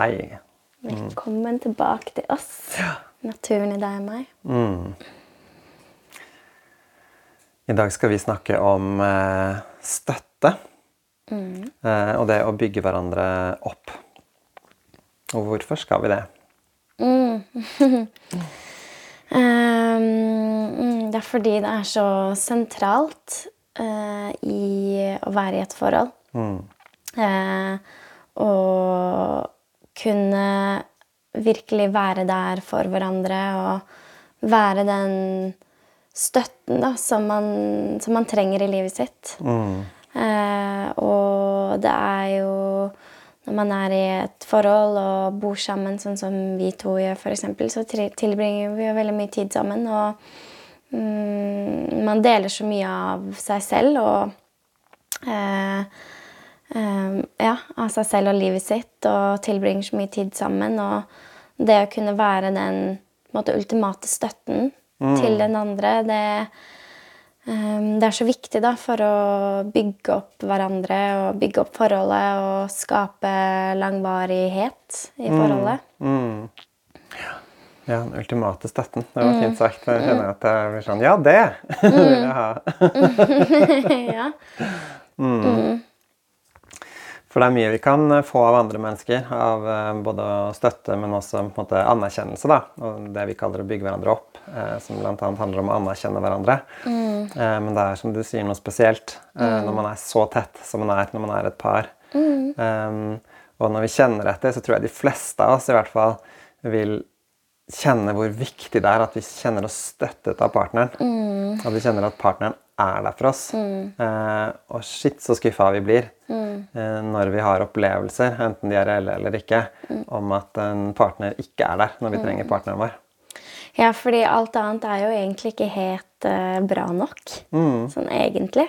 Hei. Velkommen tilbake til oss. Naturen i deg og meg. I dag skal vi snakke om eh, støtte. Eh, og det å bygge hverandre opp. Og hvorfor skal vi det? Mm, det er fordi det er så sentralt uh, i å være i et forhold. Eh, å kunne virkelig være der for hverandre og være den støtten da, som, man, som man trenger i livet sitt. Eh, og det er jo når man er i et forhold og bor sammen, sånn som vi to gjør, f.eks., så tilbringer vi jo veldig mye tid sammen. Og mm, man deler så mye av seg selv og eh, Ja, av seg selv og livet sitt, og tilbringer så mye tid sammen. Og det å kunne være den måte, ultimate støtten til den andre, det Um, Det er så viktig da, for å bygge opp hverandre og bygge opp forholdet og skape langvarighet i forholdet. Ja, den ultimate støtten. Det var fint sagt. Jeg kjenner at jeg blir sånn Ja, det vil jeg ha. ja. For det er mye vi kan eh, få av andre mennesker. Av eh, både støtte, men også måte, anerkjennelse. da, Og det vi kaller å bygge hverandre opp. Eh, som bl.a. handler om å anerkjenne hverandre. Eh, men det er som du sier noe spesielt eh, når man er så tett som man er når man er et par. Eh, og når vi kjenner etter, så tror jeg de fleste av oss i hvert fall vil kjenne hvor viktig det er at vi kjenner oss støttet av partneren. At vi kjenner at partneren er der for oss. Eh, og shit, så skuffa vi blir eh, når vi har opplevelser, enten de er reelle eller ikke, om at en partner ikke er der når vi trenger partneren vår. Ja, fordi alt annet er jo egentlig ikke helt uh, bra nok. Sånn egentlig.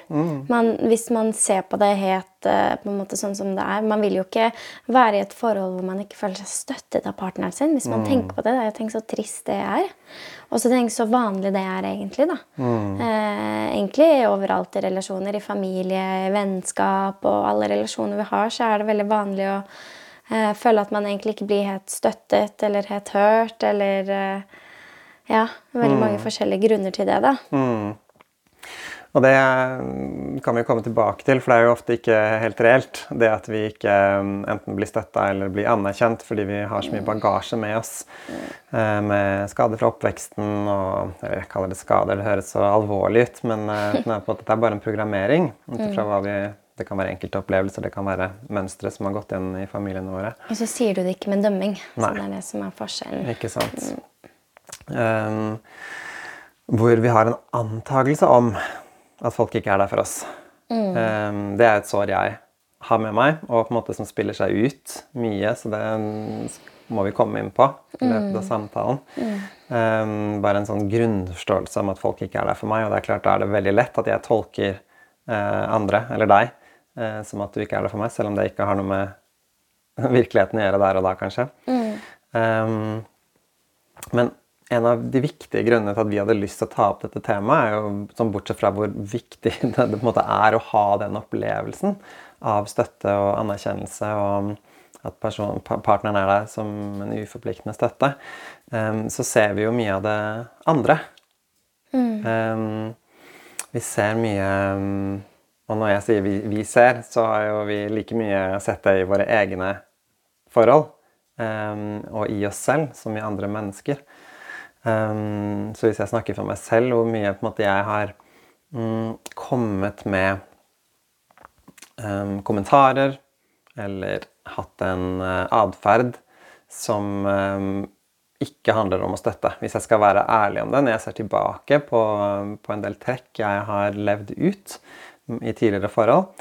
Man, hvis man ser på det helt uh, på en måte sånn som det er Man vil jo ikke være i et forhold hvor man ikke føler seg støttet av partneren sin. Hvis man tenker på det. det jo tenk så trist det er. Og så tenk så vanlig det er egentlig. da. Uh, egentlig overalt i relasjoner. I familie, i vennskap og alle relasjoner vi har, så er det veldig vanlig å føle at man egentlig ikke blir helt støttet eller helt hørt. Eller ja, veldig mange forskjellige grunner til det. da. Og det kan vi komme tilbake til, for det er jo ofte ikke helt reelt. Det at vi ikke mm, enten blir støtta eller blir anerkjent fordi vi har så mye bagasje med oss. eh, Med skader fra oppveksten og Jeg kaller det skader, det høres så alvorlig ut, men eh, det er på en måte- det er bare en programmering. ut ifra hva vi det kan være enkelte opplevelser, det kan være mønstre som har gått igjen i familiene våre. Og så sier du det ikke med dømming. Så det er det som er forskjellen. Ikke sant? Um, hvor vi har en antakelse om at folk ikke er der for oss. Um, det er et sår jeg har med meg, og på en måte som spiller seg ut mye. Så det må vi komme inn på i løpet av samtalen. Um, bare en sånn grunnforståelse om at folk ikke er der for meg. Og det er klart da er det veldig lett at jeg tolker uh, andre, eller deg, uh, som at du ikke er der for meg, selv om det ikke har noe med virkeligheten å gjøre der og da, kanskje. Um, men en av de viktige grunnene til at vi hadde lyst til å ta opp dette temaet, er jo sånn bortsett fra hvor viktig det, det er å ha den opplevelsen av støtte og anerkjennelse, og at person, partneren er der som en uforpliktende støtte, um, så ser vi jo mye av det andre. Um, vi ser mye um, Og når jeg sier vi, vi ser, så har jo vi like mye sett det i våre egne forhold. um, og i oss selv som i andre mennesker. Um, så hvis jeg snakker for meg selv, hvor mye måte jeg har mm, kommet med um, kommentarer eller hatt en uh, atferd som um, ikke handler om å støtte. Hvis jeg skal være ærlig om det, når jeg ser tilbake på, på en del trekk jeg har levd ut mm, i tidligere forhold,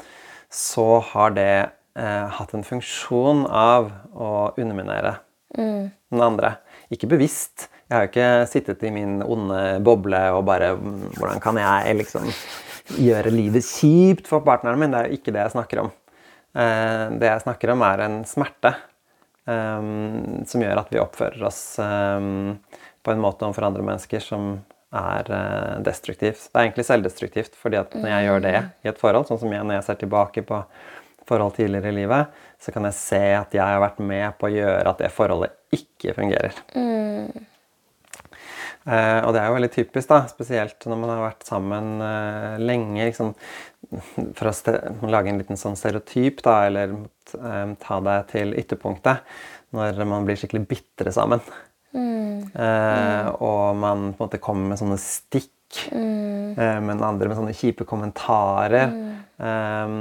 så har det eh, hatt en funksjon av å underminere den andre. Ikke bevisst. Jeg har jo ikke sittet i min onde boble og bare mm, Hvordan kan jeg liksom gjøre livet kjipt for partneren min? Det er jo ikke det jeg snakker om. Eh, det jeg snakker om, er en smerte um, som gjør at vi oppfører oss um, på en måte overfor andre mennesker som er destruktivt. Det er egentlig selvdestruktivt, fordi at når jeg gjør det i et forhold, sånn som jeg når jeg ser tilbake på forhold tidligere i livet, så kan jeg se at jeg har vært med på å gjøre at det forholdet ikke fungerer. Eh, og det er jo veldig typisk, da, spesielt når man har vært sammen eh, lenge. Liksom, for å lage en liten sånn stereotyp, da, eller eh, ta deg til ytterpunktet. Når man blir skikkelig bitre sammen. Eh, og man på en måte kommer med sånne stikk, eh, men andre med sånne kjipe kommentarer. Eh,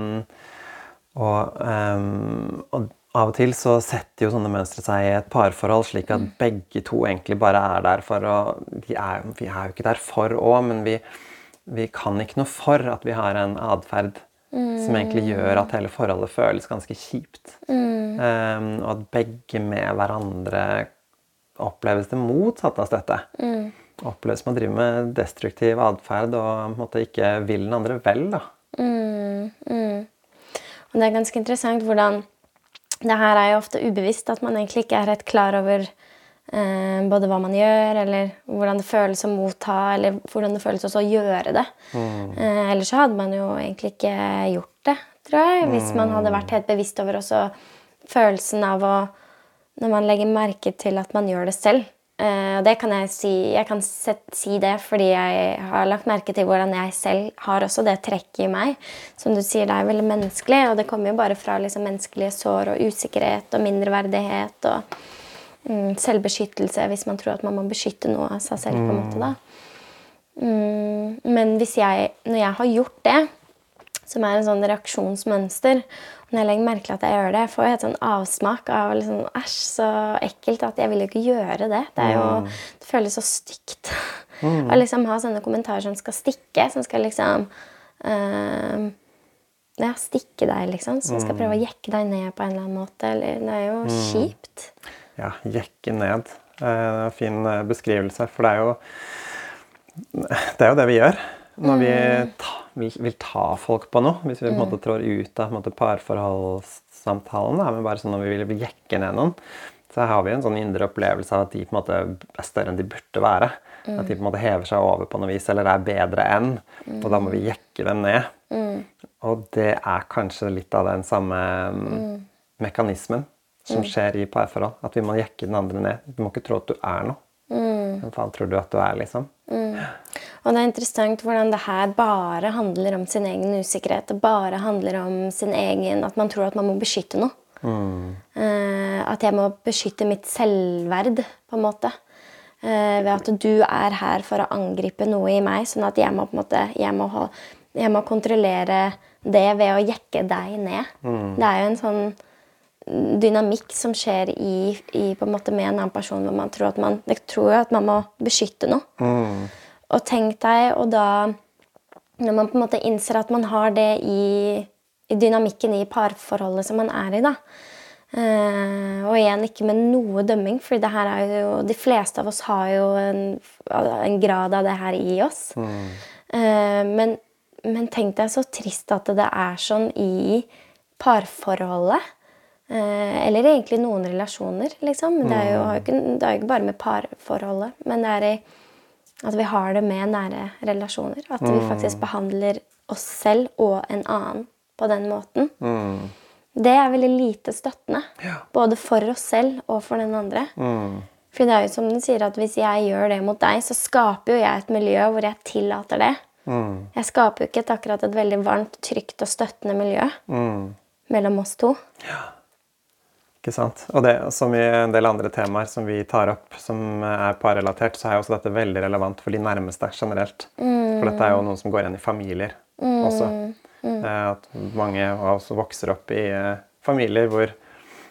og, um, og av og til så setter jo sånne mønstre seg i et parforhold, slik at begge to egentlig bare er der for å de er, Vi er jo ikke der for òg, men vi, vi kan ikke noe for at vi har en atferd som egentlig gjør at hele forholdet føles ganske kjipt. Ehm, og at begge med hverandre oppleves det motsatte av støtte. Oppleves man å drive med destruktiv atferd og måte ikke vil den andre vel. da. Og det er ganske interessant hvordan Det her er jo ofte ubevisst, at man egentlig ikke er helt klar over eh, både hva man gjør, eller hvordan det føles å motta, eller hvordan det føles også å gjøre det. Eh, ellers så hadde man jo egentlig ikke gjort det, tror jeg, hvis man hadde vært helt bevisst over også følelsen av å Når man legger merke til at man gjør det selv. Eh, og det kan jeg si Jeg kan si det fordi jeg har lagt merke til hvordan jeg selv har også det trekket i meg. Som du sier, det er veldig menneskelig, og det kommer jo bare fra liksom, menneskelige sår og usikkerhet og mindreverdighet og mm, selvbeskyttelse hvis man tror at man må beskytte noe av seg selv. på en måte da. Mm, men hvis jeg, når jeg har gjort det, som er en sånn reaksjonsmønster. Når jeg legger merke til at jeg gjør det, får jeg et sånn avsmak av liksom, æsj, så ekkelt at jeg vil jo ikke gjøre det. Det, jo, det føles så stygt å liksom ha sånne kommentarer som skal stikke, som skal liksom eh, ja, stikke deg, liksom. Som skal prøve å jekke deg ned på en eller annen måte. Eller, det er jo kjipt. Ja, jekke ned. Eh, Det er en fin eh, beskrivelse, for det er jo det er jo det vi gjør når vi ta, vil, vil ta folk på noe. Hvis vi på en måte trår ut av måte, parforholdssamtalen, da, men bare sånn når vi vil jekke ned noen, så har vi en sånn indre opplevelse av at de på en måte er større enn de burde være. At de på en måte hever seg over på noe vis, eller er bedre enn. Og da må vi jekke dem ned. Og det er kanskje litt av den samme mm, mekanismen som skjer i parforhold. At vi må jekke den andre ned. Du må ikke tro at du er noe. Hvem faen tror du at du er, liksom? Og det er interessant hvordan det her bare handler om sin egen usikkerhet. Det bare handler om sin egen At man tror at man må beskytte noe. Eh, at jeg må beskytte mitt selvverd, på en måte. Uh, ved at du er her for å angripe noe i meg, sånn at jeg må på en måte Jeg må, ha, jeg må kontrollere det ved å jekke deg ned. Det er jo en sånn dynamikk som skjer i, i på en måte med en annen person hvor man tror at man, jeg tror at man må beskytte noe. Og tenk deg, og da Når man på en måte innser at man har det i, i dynamikken i parforholdet som man er i, da. Uh, og igjen ikke med noe dømming, for det her er jo, de fleste av oss har jo en, en grad av det her i oss. Eh, men, men tenk deg så trist at det er sånn i parforholdet. Eh, eller egentlig noen relasjoner, liksom. Det er jo, ikke, det er ikke bare med parforholdet. Men det er i at vi har det med nære relasjoner. At vi faktisk behandler oss selv og en annen på den måten. Det er veldig lite støttende. Både for oss selv og for den andre. For det er jo som den sier at hvis jeg gjør det mot deg, så skaper jo jeg et miljø hvor jeg tillater det. Jeg skaper jo ikke et, akkurat et veldig varmt, trygt og støttende miljø mellom oss to. Ikke sant? Og det, som i en del andre temaer som vi tar opp som er parrelatert, så er jo også dette veldig relevant for de nærmeste generelt. For dette er jo noen som går igjen i familier også. Mm. At mange av oss vokser opp i eh, familier hvor,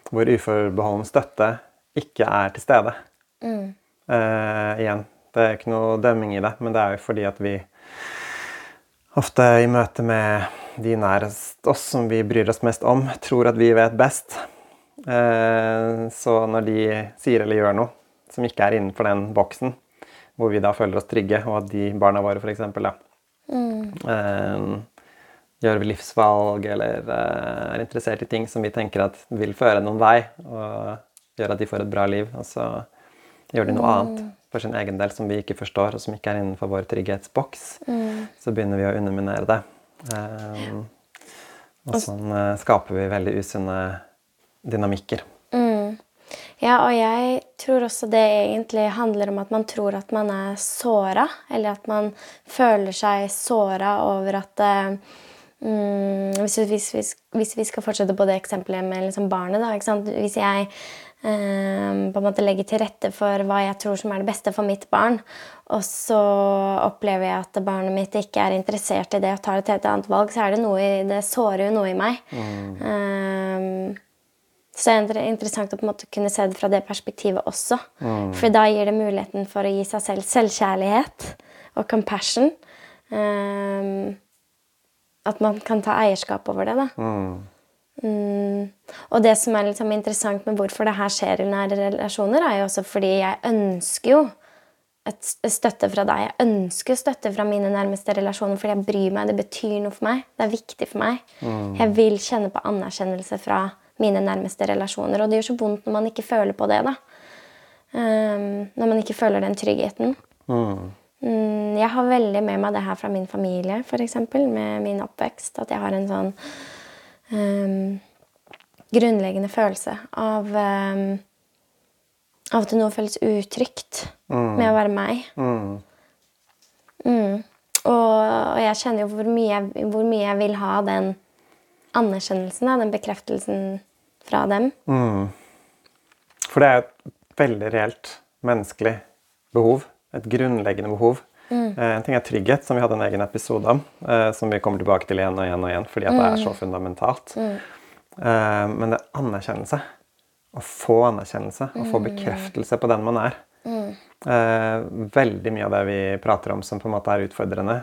hvor uforbeholden støtte ikke er til stede. Eh, igjen, det er ikke noe dømming i det, men det er jo fordi at vi ofte i møte med de nærest oss som vi bryr oss mest om, tror at vi vet best. Eh, så når de sier eller gjør noe som ikke er innenfor den boksen, hvor vi da føler oss trygge, og at de barna våre f.eks. da eh, gjør livsvalg eller eh, er interessert i ting som vi tenker at vil føre noen vei, og gjøre at de får et bra liv, og så gjør de noe annet for sin egen del som vi ikke forstår, og som ikke er innenfor vår trygghetsboks, så begynner vi å underminere det. Og sånn skaper vi veldig usunne dynamikker. Ja, og jeg tror også det egentlig handler om at man tror at man er såra, eller at man føler seg såra over at eh, mm, hvis, vi, hvis, hvis, vi, skal fortsette på det eksempelet med liksom barnet, da. Hvis jeg eh, på en måte legger til rette for hva jeg tror som er det beste for mitt barn, og så opplever jeg at barnet mitt ikke er interessert i det og tar et helt annet valg, så er det noe i, det sårer jo noe i meg. Mm. Um, så det er interessant å på en måte kunne se det fra det perspektivet også. Mm. For da gir det muligheten for å gi seg selv selvkjærlighet og compassion. Um, at man kan ta eierskap over det, da. Mm. Mm. Og det som er liksom interessant med hvorfor det her skjer i nære relasjoner, er jo også fordi jeg ønsker jo et støtte fra deg. Jeg ønsker støtte fra mine nærmeste relasjoner fordi jeg bryr meg. Det betyr noe for meg. Det er viktig for meg. Mm. Jeg vil kjenne på anerkjennelse fra mine nærmeste relasjoner. Og det gjør så vondt når man ikke føler på det. da. Um, når man ikke føler den tryggheten. Mm. Um, jeg har veldig med meg det her fra min familie, f.eks. Med min oppvekst. At jeg har en sånn um, grunnleggende følelse av Av at noe føles utrygt mm. med å være meg. Mm. mm. Og, og, jeg kjenner jo hvor mye, jeg, hvor mye jeg vil ha den anerkjennelsen, den bekreftelsen fra dem. Mm. For det er et veldig reelt menneskelig behov. Et grunnleggende behov. Mm. Eh, en ting er trygghet, som vi hadde en egen episode om. Eh, som vi kommer tilbake til igjen og igjen og igjen, fordi det er så mm. fundamentalt. Mm. Eh, men det er anerkjennelse. Å få anerkjennelse. Å få mm. bekreftelse på den man er. Mm. veldig mye av det vi prater om som på en måte er utfordrende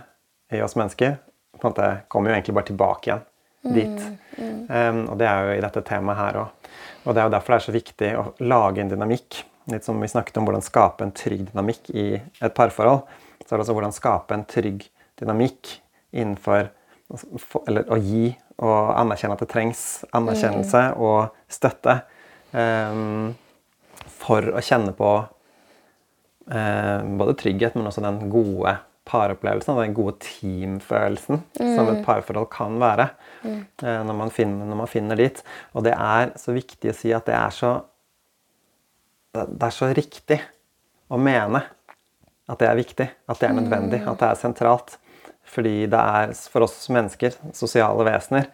i oss mennesker, på en måte kommer jo egentlig bare tilbake igjen dit. Um, og det er jo i dette temaet her òg. Og det er jo derfor det er så viktig å lage en dynamikk. Litt som vi snakket om hvordan skape en trygg dynamikk i et parforhold. Så er det også hvordan skape en trygg dynamikk innenfor Eller å gi og anerkjenne at det trengs anerkjennelse mm. og støtte. Um, for å kjenne på uh, både trygghet, men også den gode paropplevelsen, den gode teamfølelsen mm. som et parforhold kan være. Mm. Når, man finner, når, man finner, dit. Og det er så viktig å si at det er så Det er så riktig å mene at det er viktig, at det er nødvendig, mm. at det er sentralt. Fordi det er for oss mennesker, sosiale vesener,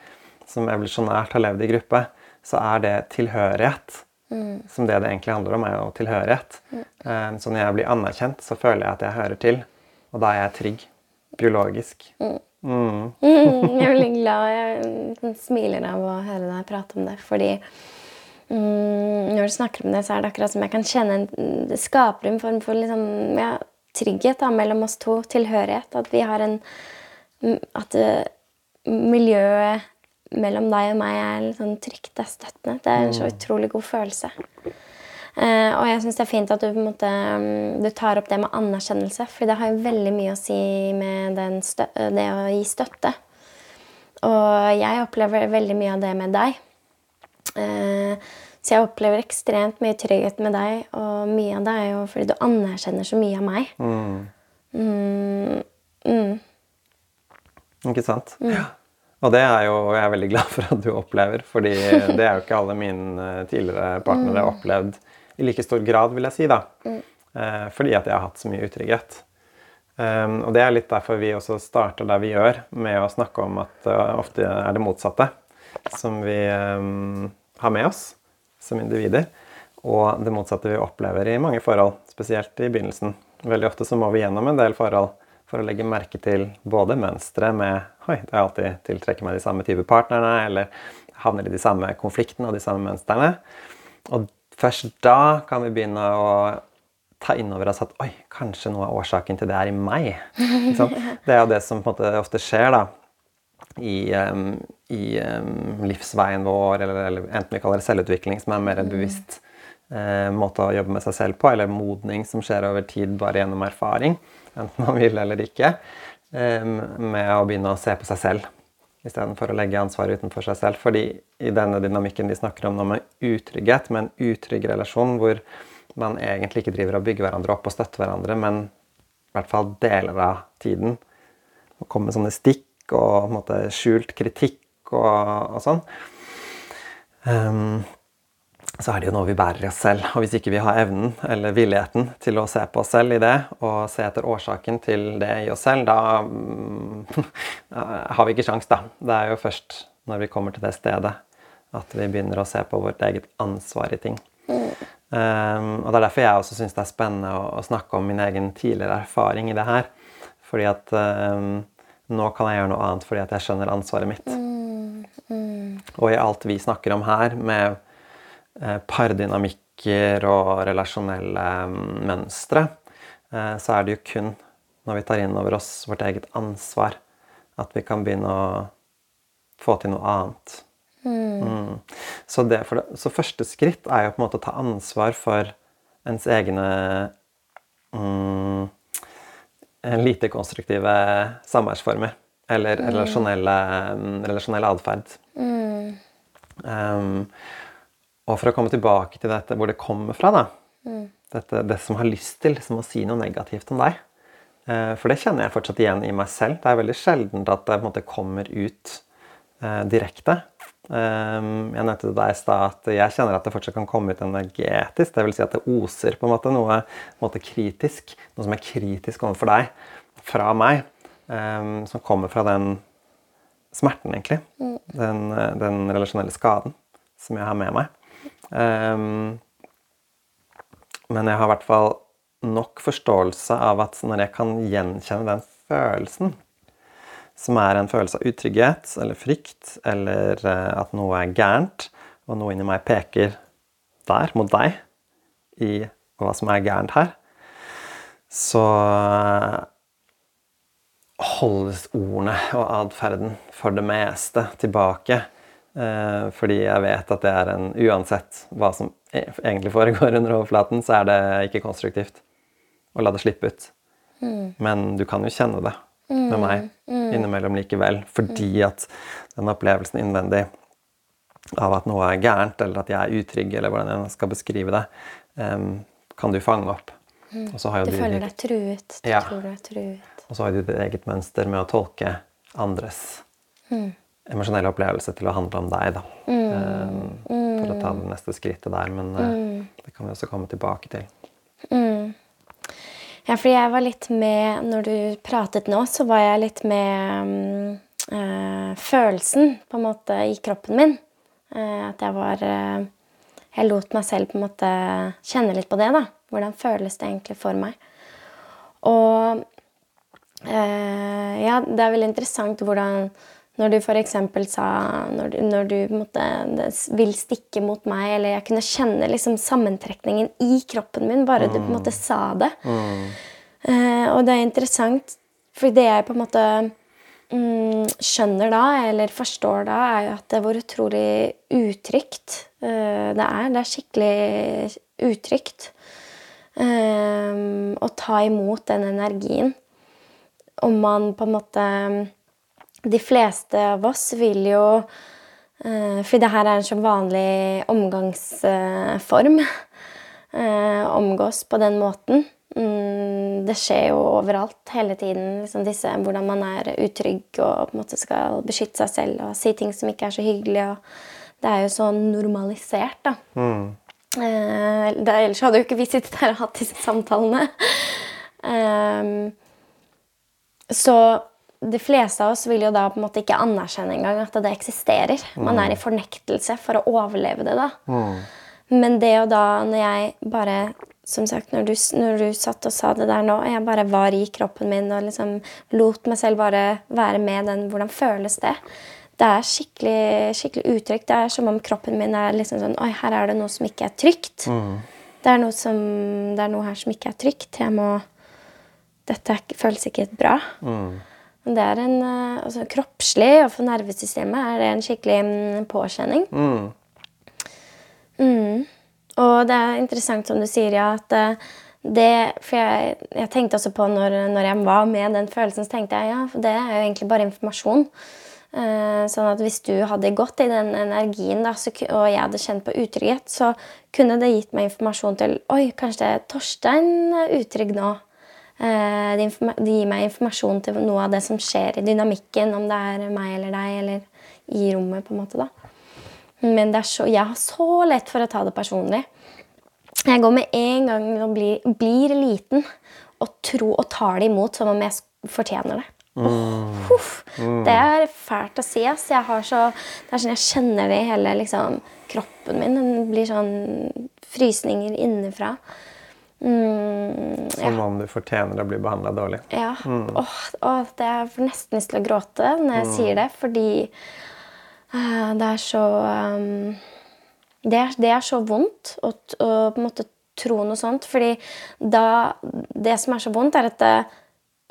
som evolusjonært har levd i gruppe, så er det tilhørighet. Mm. Som det det egentlig handler om, er jo tilhørighet. Mm. Så når jeg blir anerkjent, så føler jeg at jeg hører til. Og da er jeg trygg. Biologisk. Mm. Mm. mm. jeg er veldig glad. Jeg smiler av å høre deg prate om det. Fordi mm, når du snakker om det, så er det akkurat som jeg kan kjenne en, Det skaper en form for liksom, ja, trygghet da, mellom oss to. Tilhørighet. At vi har en At uh, miljøet mellom deg og meg er litt sånn trygt. Det er støttende. Det er en så mm. utrolig god følelse. Uh, og jeg syns det er fint at du, måte, um, du, tar opp det med anerkjennelse. For det har jo veldig mye å si med det å gi støtte. Og jeg opplever veldig mye av det med deg. Uh, så jeg opplever ekstremt mye trygghet med deg, og mye av det er jo fordi du anerkjenner så mye av meg. Mm. Mm. Mm. Ikke sant? Mm. Ja. Og det er jo jeg er veldig glad for at du opplever, fordi det er jo ikke alle mine tidligere partnere mm. opplevd i like stor grad, vil jeg si. da. Mm. Eh, fordi at jeg har hatt så mye utrygghet. Um, og det er litt derfor vi også starter der vi gjør, med å snakke om at uh, ofte er det motsatte som vi um, har med oss som individer. Og det motsatte vi opplever i mange forhold, spesielt i begynnelsen. Veldig ofte så må vi gjennom en del forhold for å legge merke til både mønstre med Oi, det er alltid tiltrekker meg de samme type partnerne, eller havner i de samme konfliktene og de samme mønstrene. Og Først da kan vi begynne å ta inn over oss at oi, kanskje noe av årsaken til det er i meg. Det er jo det som ofte skjer da, i, um, i um, livsveien vår, eller, eller, enten vi kaller det selvutvikling, som er mer en mm. bevisst uh, måte å jobbe med seg selv på, eller modning som skjer over tid bare gjennom erfaring, enten man vil eller ikke, um, med å begynne å se på seg selv istedenfor å legge ansvaret utenfor seg selv. Fordi i denne dynamikken de snakker om nå med utrygghet, med en utrygg relasjon hvor man egentlig ikke driver og bygger hverandre opp og støtter hverandre, men i hvert fall deler av tiden. Og kommer med sånne stikk og måte, skjult kritikk og, og sånn, um, så er det jo noe vi bærer i oss selv. Og hvis ikke vi har evnen eller villigheten til å se på oss selv i det, og se etter årsaken til det i oss selv, da, mm, har vi ikke sjans, da. Det er jo først når vi kommer til det stedet at vi begynner å se på vårt eget ansvar i ting. Mm. Um, og Det er derfor jeg også syns det er spennende å, å, snakke om min egen tidligere erfaring i det her. Fordi at um, nå kan jeg gjøre noe annet fordi at jeg skjønner ansvaret mitt. Mm. Mm. Og i alt vi snakker om her, med pardynamikker og relasjonelle mønstre, eh, så er det jo kun når vi tar inn over oss vårt eget ansvar, at vi kan begynne å få til noe annet. Mm. Så, det, det, så, første skritt er jo på en måte å ta ansvar for ens egne mm, lite konstruktive samværsformer. Eller mm. relasjonelle, mm, relasjonell atferd. Mm. Um, og for å komme tilbake til dette hvor det kommer fra, da. Mm. Dette, det som har lyst til som å si noe negativt om deg. Eh, for det kjenner jeg fortsatt igjen i meg selv. Det er veldig sjelden at det måte kommer ut eh, direkte. Ehm, jeg nevnte til deg i stad at jeg kjenner at det fortsatt kan komme ut energetisk. Dvs. Si at det oser på en måte noe en måte kritisk, noe som er kritisk overfor deg, fra meg. Um, som kommer fra den smerten, egentlig. Mm. Den, den, relasjonelle skaden som jeg har med meg. Um, men jeg har i hvert fall nok forståelse av at når jeg kan gjenkjenne den følelsen, som er en følelse av utrygghet eller frykt, eller eh, at noe er gærent, og noe inni meg peker der, mot deg, i hva som er gærent her, så eh, holdes ordene og atferden for det meste tilbake. Eh, fordi jeg vet at det er en Uansett hva som e-, egentlig foregår under overflaten, så er det ikke konstruktivt å la det slippe ut. Mm. Men du kan jo kjenne det med meg mm, mm. innimellom likevel. Fordi at den opplevelsen innvendig av at noe er gærent, eller at jeg er utrygg, eller hvordan jeg skal beskrive det, kan du fange opp. Mm. du føler deg truet. Du ja. tror du er truet. Og så har du ditt eget mønster med å tolke andres mm. Emosjonelle opplevelse til å handle om deg, da. Um, for å ta det neste skrittet der. Men uh, det kan vi også komme tilbake til. Mm. Ja, fordi jeg var litt med Når du pratet nå, så var jeg litt med øh, følelsen på en måte i kroppen min. Uh, at jeg var Jeg lot meg selv på en måte kjenne litt på det. da. Hvordan føles det egentlig for meg? Og uh, ja, det er veldig interessant hvordan når du f.eks. sa Når du, når du måtte, vil stikke mot meg, eller jeg kunne kjenne liksom sammentrekningen i kroppen min bare mm. du på en måte sa det. Mm. Uh, og det er interessant, for det jeg på en måte mm, skjønner da, eller forstår da, er jo at det er hvor utrolig utrygt uh, det er. Det er skikkelig utrygt uh, å ta imot den energien. Om man på en måte de fleste av oss vil jo eh, Fordi det her er en så vanlig omgangsform. Eh, omgås på den måten. Mm, det skjer jo overalt hele tiden. Liksom disse, hvordan man er utrygg og på en måte skal beskytte seg selv og si ting som ikke er så hyggelig. det er jo så normalisert, da. Mm. Eh, ellers hadde jo ikke vi sittet her og hatt disse samtalene. Um, så de fleste av oss vil jo da på en måte ikke anerkjenne engang at det eksisterer. Man er i mm. fornektelse for å overleve det, da. Mm. Men det å da, når jeg bare Som sagt, når du, når du satt og sa det der nå, jeg bare var i kroppen min og liksom lot meg selv bare være med den Hvordan føles det? Det er skikkelig, skikkelig utrygt. Det er som om kroppen min er liksom sånn Oi, her er det noe som ikke er trygt. Mm. Det, er noe som, det er noe her som ikke er trygt. Jeg må Dette føles ikke bra. Mm. Det er en, eh, altså, Kroppslig og for nervesystemet er det en skikkelig mm, påkjenning. Mm. Mm. Og det er interessant som du sier, ja, at eh, det For jeg, jeg tenkte også på når, når, jeg var med den følelsen, så tenkte jeg ja, for det er jo egentlig bare informasjon. Uh, sånn at hvis du hadde gått i den energien, da, så, og jeg hadde kjent på utrygghet, så kunne det gitt meg informasjon til Oi, kanskje det er Torstein utrygg nå. Eh, det, gir meg informasjon til noe av det som skjer i dynamikken, om det er meg eller deg eller i rommet, på en måte. da. Men det så, jeg har så lett for å ta det personlig. Jeg går med en gang og blir, blir liten og, tro, og tar det imot som om jeg fortjener det. Oh, huff. Det er fælt å si. ass. Jeg har så, det er sånn jeg kjenner det i hele liksom, kroppen min. Det blir sånn frysninger innenfra. Mm, ja. Som om du fortjener å bli behandla dårlig. Ja. Åh, åh, det jeg får nesten lyst til å gråte når jeg sier det, fordi uh, det er så um, det, er, det er så vondt å, å på en måte tro noe sånt. Fordi da Det som er så vondt, er at det,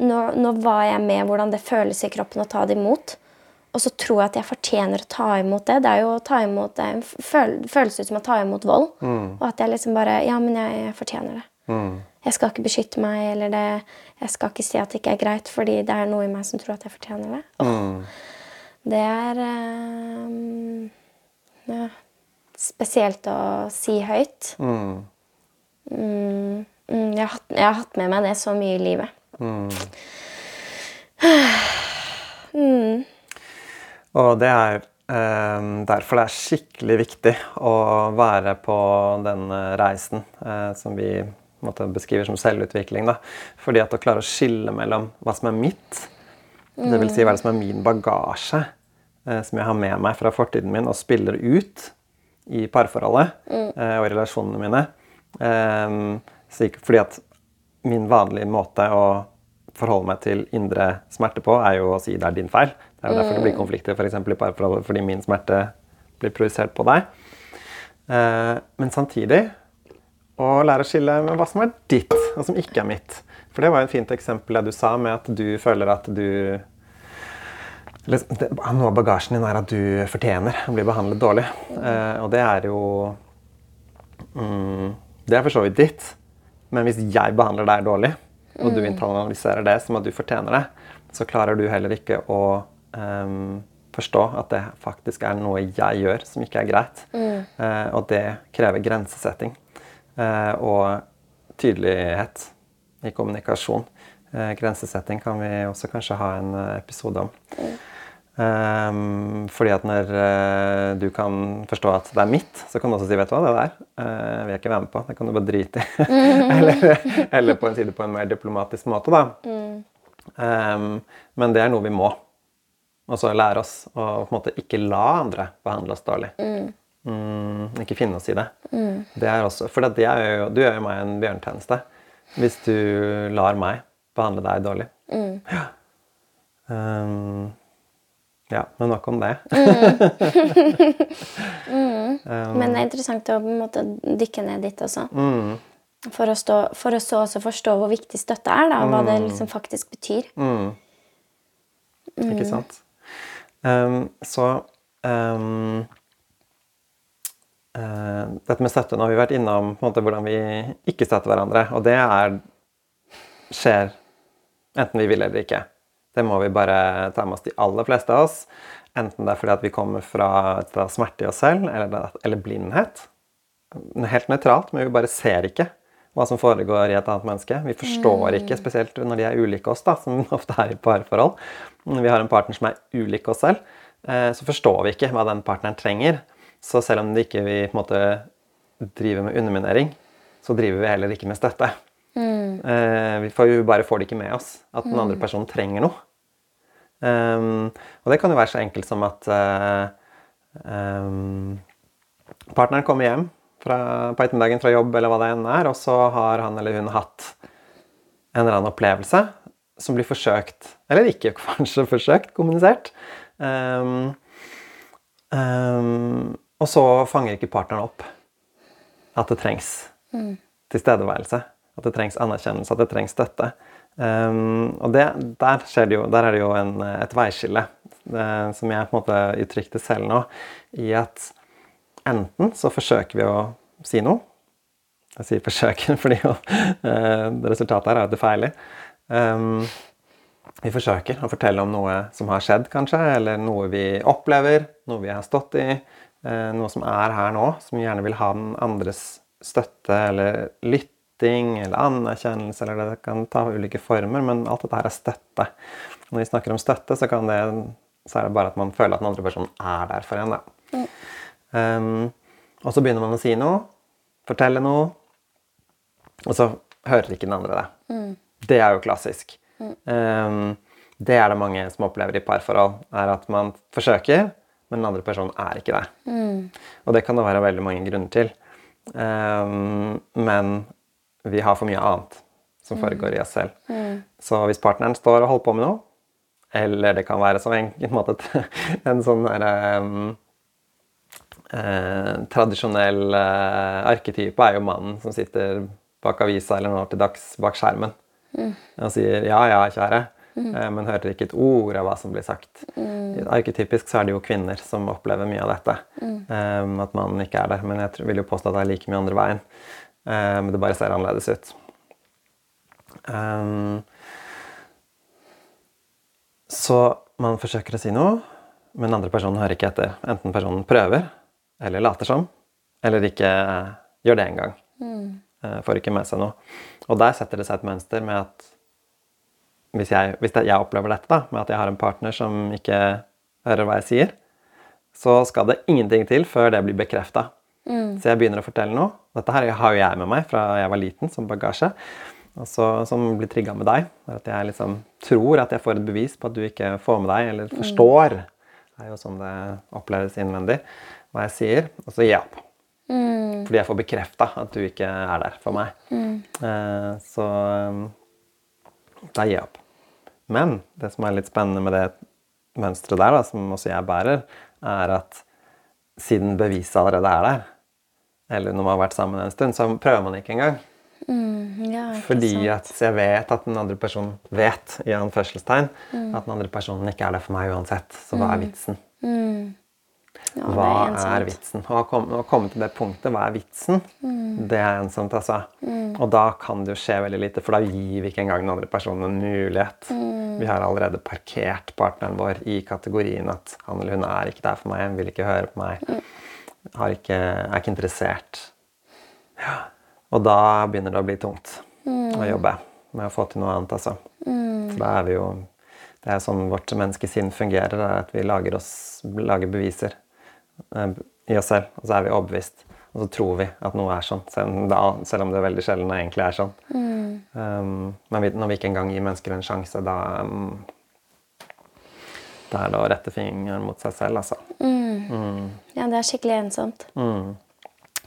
nå, nå var jeg med hvordan det føles i kroppen å ta det imot. Og så tror jeg at jeg fortjener å ta imot det. Det er jo å ta imot det føles ut som å ta imot vold. Og at jeg liksom bare Ja, men jeg, jeg fortjener det. Jeg skal ikke beskytte meg, eller det, jeg skal ikke si at det ikke er greit, fordi det er noe i meg som tror at jeg fortjener det. Mm. Det er um, ja, spesielt å si høyt. Mm, mm, jeg, har, jeg har hatt med meg det så mye i livet. Og det er eh, derfor det er skikkelig viktig å være på den eh, reisen som vi måte, beskriver som selvutvikling. Da. Fordi at å klare å skille mellom hva som er mitt, dvs. Si hva som er min bagasje, eh, som jeg har med meg fra fortiden min og spiller ut i parforholdet eh, og i relasjonene mine. Eh, fordi at min vanlige måte å forholde meg til indre smerte på, er jo å si det er din feil. Det er jo derfor det blir konflikter for eksempel, i parforholdet, fordi min smerte blir projisert på deg. Eh, men samtidig å lære å skille med hva som er ditt, og som ikke er mitt. For det var jo et fint eksempel det du sa, med at du føler at du eller, Noe av bagasjen din er at du fortjener å bli behandlet dårlig. Eh, og det er jo mm, Det er for så vidt ditt. Men hvis jeg behandler deg dårlig, og du internaliserer det som at du fortjener det, så klarer du heller ikke å ehm, forstå at det faktisk er noe jeg gjør som ikke er greit. Eh, og det krever grensesetting og tydelighet i kommunikasjon. Eh, grensesetting kan vi også kanskje ha en eh, episode om. Ehm, fordi at når eh, du kan forstå at det er mitt, så kan du også si vet du hva, det der eh, vil jeg ikke være med på. Det kan du bare drite i. eller, eller på en side på en mer diplomatisk måte, da. Ehm, men det er noe vi må. Og så lære oss å på en måte ikke la andre behandle oss dårlig. Mm, ikke finne oss i det. Det er også, for det er jo, du gjør jo meg en bjørntjeneste hvis du lar meg behandle deg dårlig. Ja. Um, ja, men nok om det. Men det er interessant å måte dykke ned dit også. Mm. For, å stå, for å så også forstå hvor viktig støtte er, da, og hva det liksom faktisk betyr. Ikke sant? Um, så eh, Dette med støtte Nå har vi vært innom måte, hvordan vi ikke støtter hverandre. Og det er, skjer enten vi vil eller ikke. Det må vi bare ta med oss, de aller fleste av oss. Enten det er fordi at vi kommer fra av smerte i oss selv, eller, eller blindhet. Helt nøytralt, men vi bare ser ikke hva som foregår i et annet menneske. Vi forstår ikke, spesielt når de er ulike oss, da, som ofte er i parforhold. Når vi har en partner som er ulik oss selv, eh, så forstår vi ikke hva den partneren trenger. Så selv om det ikke vi på en måte driver med underminering, så driver vi heller ikke med støtte. Eh, vi får jo bare får det ikke med oss at den andre personen trenger noe. Um, og det kan jo være så enkelt som at uh, um, partneren kommer hjem fra, på ettermiddagen fra jobb, eller hva det enn er, og så har han eller hun hatt en eller annen opplevelse som blir forsøkt, eller ikke kanskje forsøkt, kommunisert. Um, um, og så fanger ikke partneren opp at det trengs tilstedeværelse. At det trengs anerkjennelse, at det trengs støtte. Um, og det, der, det jo, der er det jo en, et veiskille, eh, som jeg på en måte uttrykte selv nå, i at enten så forsøker vi å si noe. Jeg sier 'forsøker' fordi jo, eh, resultatet her er at det feiler. Um, vi forsøker å fortelle om noe som har skjedd, kanskje, eller noe vi opplever, noe vi har stått i, noe som er her nå, som gjerne vil ha den andres støtte eller lytting eller anerkjennelse, eller det kan ta ulike former, men alt dette her er støtte. Når vi snakker om støtte, så kan det så er det bare at man føler at den andre personen er der for en. da. Um, og så begynner man å si noe, fortelle noe, og så hører ikke den andre det. Det er jo klassisk. Um, det er det mange som opplever i parforhold. er At man forsøker, men den andre personen er ikke der. Og det kan det være veldig mange grunner til. Um, men vi har for mye annet som foregår i oss selv. Så hvis partneren står og holder på med noe, eller det kan være som en, en, måte, en sånn derre um, eh, tradisjonell eh, arketype er jo mannen som sitter bak avisa eller nå til dags bak skjermen mm. og sier 'ja, ja, kjære', mm. eh, men hører ikke et ord av hva som blir sagt. Mm. Arketypisk så er det jo kvinner som opplever mye av dette. Mm. at mannen ikke er der. Men jeg vil jo påstå at det er like mye andre veien. Men det bare ser annerledes ut. Så man forsøker å si noe, men andre personen hører ikke etter. Enten personen prøver, eller later som, eller ikke gjør det engang. Mm. Får ikke med seg noe. Og der setter det seg et mønster med at hvis jeg, hvis jeg opplever dette, da, med at jeg har en partner som ikke hører hva jeg sier, så skal det ingenting til før det blir bekrefta. Mm. Så jeg begynner å fortelle noe. Dette her har jo jeg med meg fra jeg var liten, som bagasje. Også, som blir trigga med deg. At jeg liksom tror at jeg får et bevis på at du ikke får med deg, eller mm. forstår. Det er jo sånn det oppleves innvendig. Hva jeg sier. Og så gir jeg opp. Mm. Fordi jeg får bekrefta at du ikke er der for meg. Mm. Eh, så um, da gir jeg opp. Men det som er litt spennende med det mønsteret der, da, som også jeg bærer, er at siden beviset allerede er der, eller når man har vært sammen en stund, så prøver man ikke engang. Mm, ja, Fordi at jeg vet at den andre personen vet i anførselstegn, mm. at den andre personen ikke er der for meg uansett. Så hva er mm. vitsen? Mm. Ja, hva er, er, vitsen? Å komme, komme, til det punktet, hva er vitsen? Mm. Det er ensomt, altså. Mm. Og da kan det jo skje veldig lite, for da gir vi ikke engang den andre personen en mulighet. Vi har allerede parkert partneren vår i kategorien at han eller hun er ikke der for meg, vil ikke høre på meg, ikke, er ikke interessert. Ja. Og da begynner det å bli tungt mm. å jobbe med å få til noe annet, altså. Mm. For da er vi jo Det er sånn vårt menneskesinn fungerer, at vi lager, oss, lager beviser i oss selv, og så er vi overbevist. Og så tror vi at noe er sånn, selv, selv om det er veldig sjelden det egentlig er sånn. Mm. Um, men vi, når vi ikke engang gir mennesker en sjanse, da um, Det er da å rette fingeren mot seg selv, altså. Mm. Mm. Ja, det er skikkelig ensomt. Mm.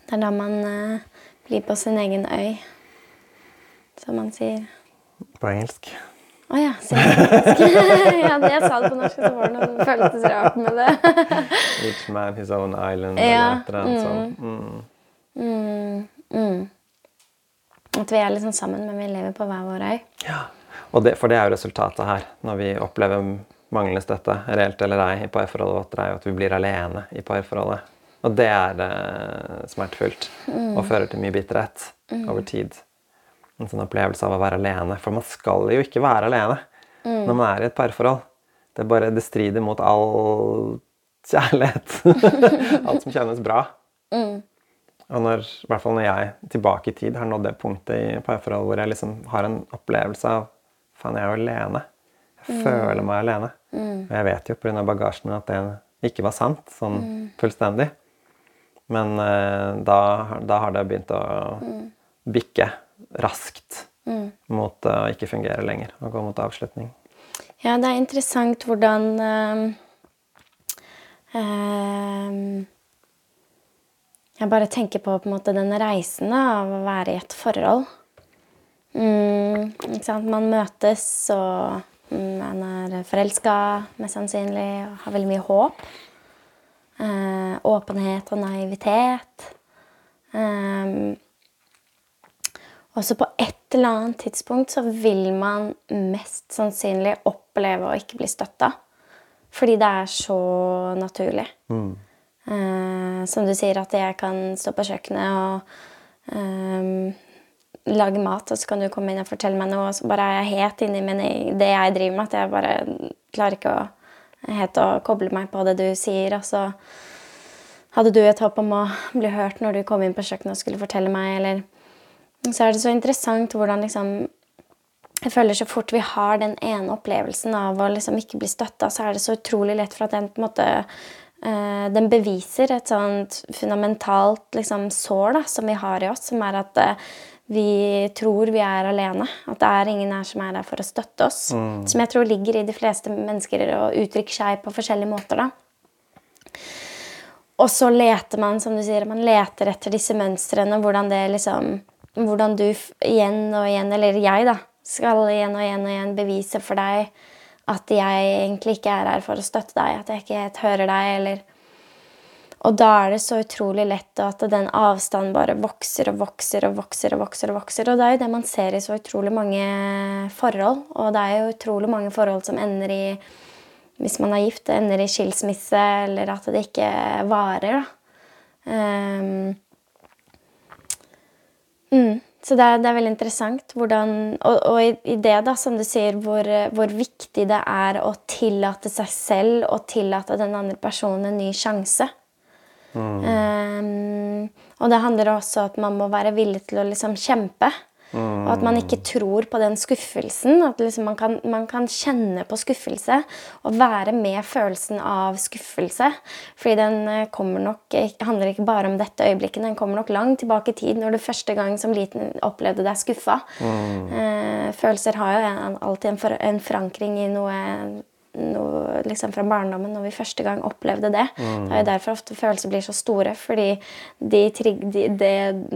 Det er da man uh, blir på sin egen øy, som man sier. På engelsk? Å ja. Ja, jeg sa det på norsk, så var det noe føltes rart med det. Each man his own island, ja. eller et eller annet mm. Mm. Mm. At vi er liksom sammen, men vi lever på hver vår øy. Ja, det, For det er jo resultatet her, når vi opplever manglende støtte, reelt eller ei, i parforholdet vårt, er jo at vi blir alene i parforholdet. Og det er uh, smertefullt mm. og fører til mye bitterhet mm. over tid. En sånn opplevelse av å være alene. For man skal jo ikke være alene mm. når man er i et parforhold. Det, bare, det strider mot all kjærlighet. Alt som kjennes bra. Mm. Og når, i hvert fall når jeg tilbake i tid har nådd det punktet i parforhold hvor jeg liksom har en opplevelse av Faen, jeg er jo alene. Jeg mm. føler meg alene. Mm. Og jeg vet jo pga. bagasjen at det ikke var sant sånn fullstendig. Men uh, da, da, har det begynt å mm. bikke raskt mm. mot å ikke fungere lenger og gå mot avslutning. Ja, det er interessant hvordan øh, øh, Jeg bare tenker på, på måte, den reisen av å være i et forhold. Mm, man møtes, og mm, man er forelska, mest sannsynlig, og har veldig mye håp. Eh, åpenhet og naivitet. Um, og så på et eller annet tidspunkt så vil man mest sannsynlig oppleve å ikke bli støtta. Fordi det er så naturlig. Mm. Eh, som du sier, at jeg kan stå på kjøkkenet og eh, lage mat, og så kan du komme inn og fortelle meg noe, og så bare er jeg helt inni det jeg driver med, at jeg bare klarer ikke å helt å koble meg på det du sier. Og så hadde du et håp om å bli hørt når du kom inn på kjøkkenet og skulle fortelle meg, eller Så er det så interessant hvordan liksom jeg føler så fort vi har den ene opplevelsen av å liksom ikke bli støtta, så er det så utrolig lett for at den på en måte Uh, den beviser et sånt fundamentalt liksom, sår da, som vi har i oss, som er at uh, vi tror vi er alene. At det er ingen her som er der for å støtte oss. Mm. Som jeg tror ligger i de fleste mennesker og uttrykker seg på forskjellige måter. da. Og så leter man, som du sier, man leter etter disse mønstrene. Hvordan det liksom Hvordan du igjen og igjen, eller jeg, da, skal igjen og igjen og igjen bevise for deg at jeg egentlig ikke er her for å støtte deg, at jeg ikke helt hører deg, eller Og da er det så utrolig lett at den avstanden bare vokser og vokser og vokser. Og vokser og vokser. Og det er jo det man ser i så utrolig mange forhold. Og det er jo utrolig mange forhold som ender i hvis man er gift, ender i skilsmisse, eller at det ikke varer. Um, mm, så det er, det er, veldig interessant hvordan Og, og i, i, det, da, som du sier, hvor, hvor, viktig det er å tillate seg selv og tillate den andre personen en ny sjanse. Mm. Um, og det handler også om at man må være villig til å liksom kjempe. Og at man ikke tror på den skuffelsen. At liksom man, kan, man, kan, kjenne på skuffelse og være med følelsen av skuffelse. Fordi den eh, kommer nok, handler ikke bare om dette øyeblikket, den kommer nok langt tilbake i tid når du første gang som liten opplevde deg skuffa. Mm. Eh, følelser har jo alltid en, for, en forankring i noe noe liksom fra barndommen når vi første gang opplevde det. Mm. Det er jo derfor ofte følelser blir så store, fordi de, de, det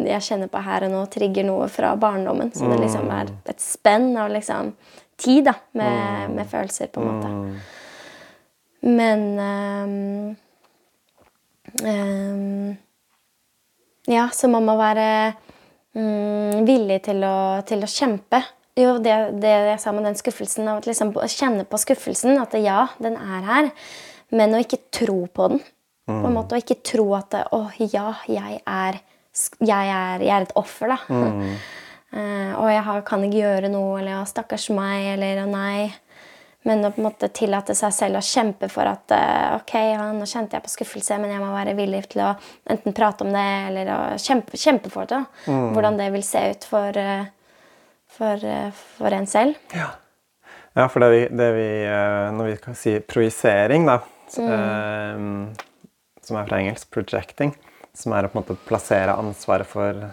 jeg kjenner på her og nå, trigger noe fra barndommen. Så det liksom er mm. et spenn av liksom tid da, med, mm. med følelser, på en måte. Mm. Men um, um, Ja, så man må være um, villig til å, til å kjempe. Jo, det, det, jeg sa med den skuffelsen, av liksom, å kjenne på skuffelsen. At ja, den er her. Men å ikke tro på den. Mm. På en måte, Å ikke tro at Å, ja, jeg er, jeg er, jeg er et offer, da. Mm. uh, og jeg har, kan ikke gjøre noe, eller ja, stakkars meg, eller å nei. Men å på en måte tillate seg selv å kjempe for at uh, ok, ja, nå kjente jeg på skuffelse, men jeg må være villig til å enten prate om det eller å kjempe, kjempe for det. Mm. Hvordan det vil se ut for uh, for, for en selv. Ja, ja for det vi, det vi, eh, Når vi kan si projisering, da, mm. eh, som er fra engelsk 'projecting', som er å på en måte plassere ansvaret for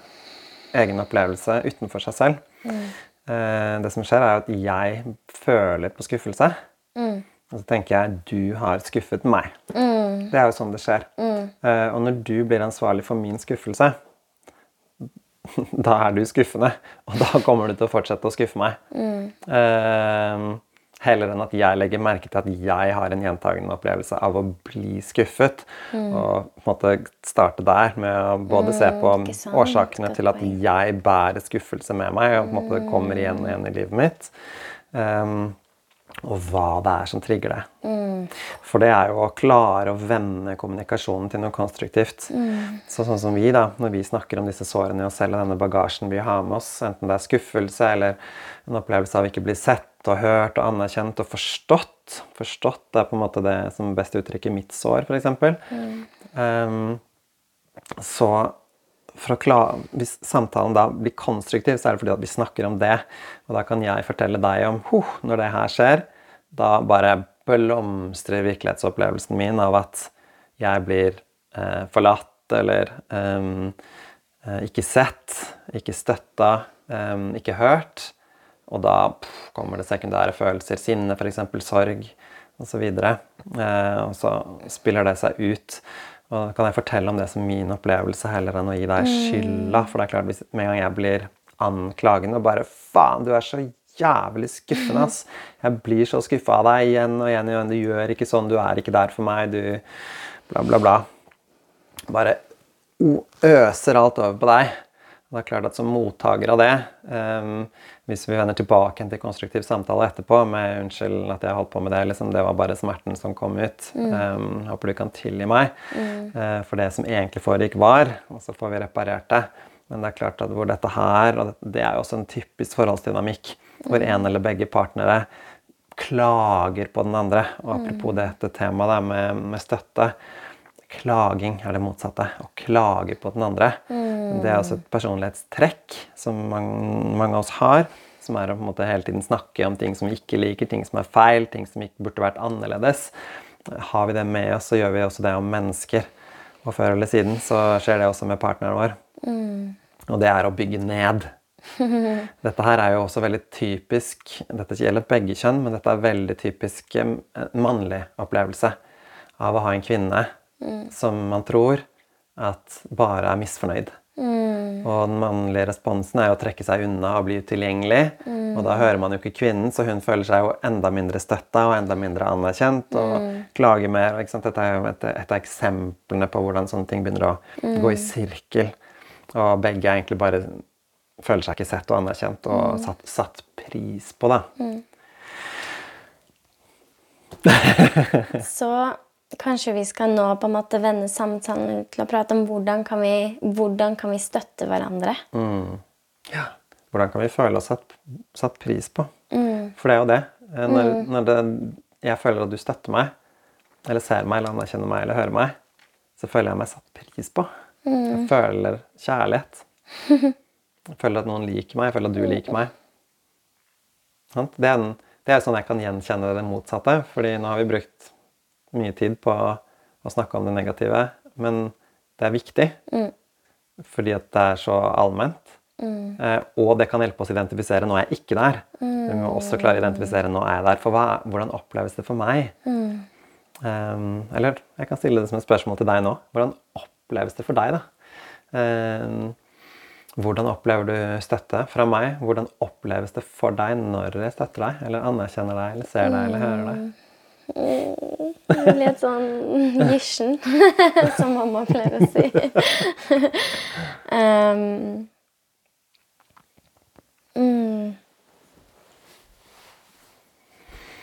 egen opplevelse utenfor seg selv mm. eh, Det som skjer, er at jeg føler på skuffelse. Mm. Og så tenker jeg 'du har skuffet meg'. Mm. Det er jo sånn det skjer. Mm. Eh, og når du blir ansvarlig for min skuffelse, da er du skuffende. Og da kommer du til å fortsette å skuffe meg. Mm. Uh, heller enn at jeg legger merke til at jeg har en gjentagende opplevelse av å bli skuffet. Mm. Og på en måte starte der med å både mm, se på årsakene til at jeg bærer skuffelse med meg, og på en måte kommer igjen og igjen i livet mitt. Um, og hva det er som trigger det. Mm. For det er jo å klare å vende kommunikasjonen til noe konstruktivt. Mm. Så sånn som vi, da, når vi snakker om disse sårene i oss selv og denne bagasjen vi har med oss, enten det er skuffelse eller en opplevelse av ikke bli sett og hørt og anerkjent og forstått Forstått er på en måte det som best uttrykker mitt sår, f.eks. Mm. Um, så klare, Hvis samtalen da blir konstruktiv, så er det fordi at vi snakker om det. Og da kan jeg fortelle deg om huh, når det her skjer, da bare blomstrer virkelighetsopplevelsen min av at jeg blir eh, forlatt eller um, ikke sett, ikke støtta, um, ikke hørt. Og da pff, kommer det sekundære følelser, sinne f.eks., sorg osv. Eh, og så spiller det seg ut. Og da kan jeg fortelle om det som min opplevelse heller enn å gi deg skylda. For det er klart, hvis med en gang jeg blir anklagende og bare Faen, du er så jævlig skuffende, ass. Jeg blir så skuffa av deg igjen og igjen og igjen. Du gjør ikke sånn, du er ikke der for meg, du Bla, bla, bla. Bare øser alt over på deg. Og det er klart at som mottaker av det um, Hvis vi vender tilbake til konstruktiv samtale etterpå med 'Unnskyld at jeg holdt på med det. Liksom, det var bare smerten som kom ut. Mm. Um, håper du kan tilgi meg mm. uh, for det som egentlig foregikk, var. Og så får vi reparert det. Men det er klart at hvor dette her, og det er jo også en typisk forholdsdynamikk hvor en eller begge partnere klager på den andre. Og apropos mm. dette temaet med, med, støtte. Klaging er det motsatte. Å klage på den andre. Mm. Det er også et personlighetstrekk som mange, mange, av oss har. som er å på en måte hele tiden snakke om ting som vi ikke liker, ting som er feil, ting som ikke burde vært annerledes. Har vi det med oss, så gjør vi også det om mennesker. Og før eller siden så skjer det også med partneren vår. Og det er å bygge ned. Dette her er jo også veldig typisk Dette gjelder begge kjønn, men dette er veldig typisk en mannlig opplevelse av å ha en kvinne som man tror at bare er misfornøyd. Og den mannlige responsen er jo å trekke seg unna og bli utilgjengelig. Og da hører man jo ikke kvinnen, så hun føler seg jo enda mindre støtta og enda mindre anerkjent og klager mer. Dette er jo et, et av eksemplene på hvordan sånne ting begynner å gå i sirkel. Og begge egentlig bare føler seg ikke sett og anerkjent og satt, satt pris på, da. Så kanskje vi skal nå på en måte vende samtalen til å prate om hvordan kan vi, hvordan kan vi støtte hverandre. Ja. Hvordan kan vi føle oss satt, satt pris på? For det er jo det. Eh, Når, når det, jeg føler at du støtter meg, eller ser meg, eller anerkjenner meg, eller hører meg, så føler jeg meg satt pris på. Jeg føler kjærlighet. Jeg føler at noen liker meg, jeg føler at du liker meg. Det er, en, det er sånn jeg kan gjenkjenne det motsatte. fordi nå har vi brukt mye tid på å snakke om det negative, men det er viktig. Fordi at det er så allment. Eh, og det kan hjelpe oss å identifisere nå er jeg ikke der. Vi må også klare å identifisere nå er jeg der. For hva, hvordan oppleves det for meg? Um, eller jeg kan stille det som et spørsmål til deg nå. Hvordan oppleves det for deg, da? Um, hvordan opplever du støtte fra meg? Hvordan oppleves det for deg når jeg støtter deg, eller anerkjenner deg, eller ser deg, eller hører deg? Litt sånn gisjen, som mamma pleier å si. um, mm.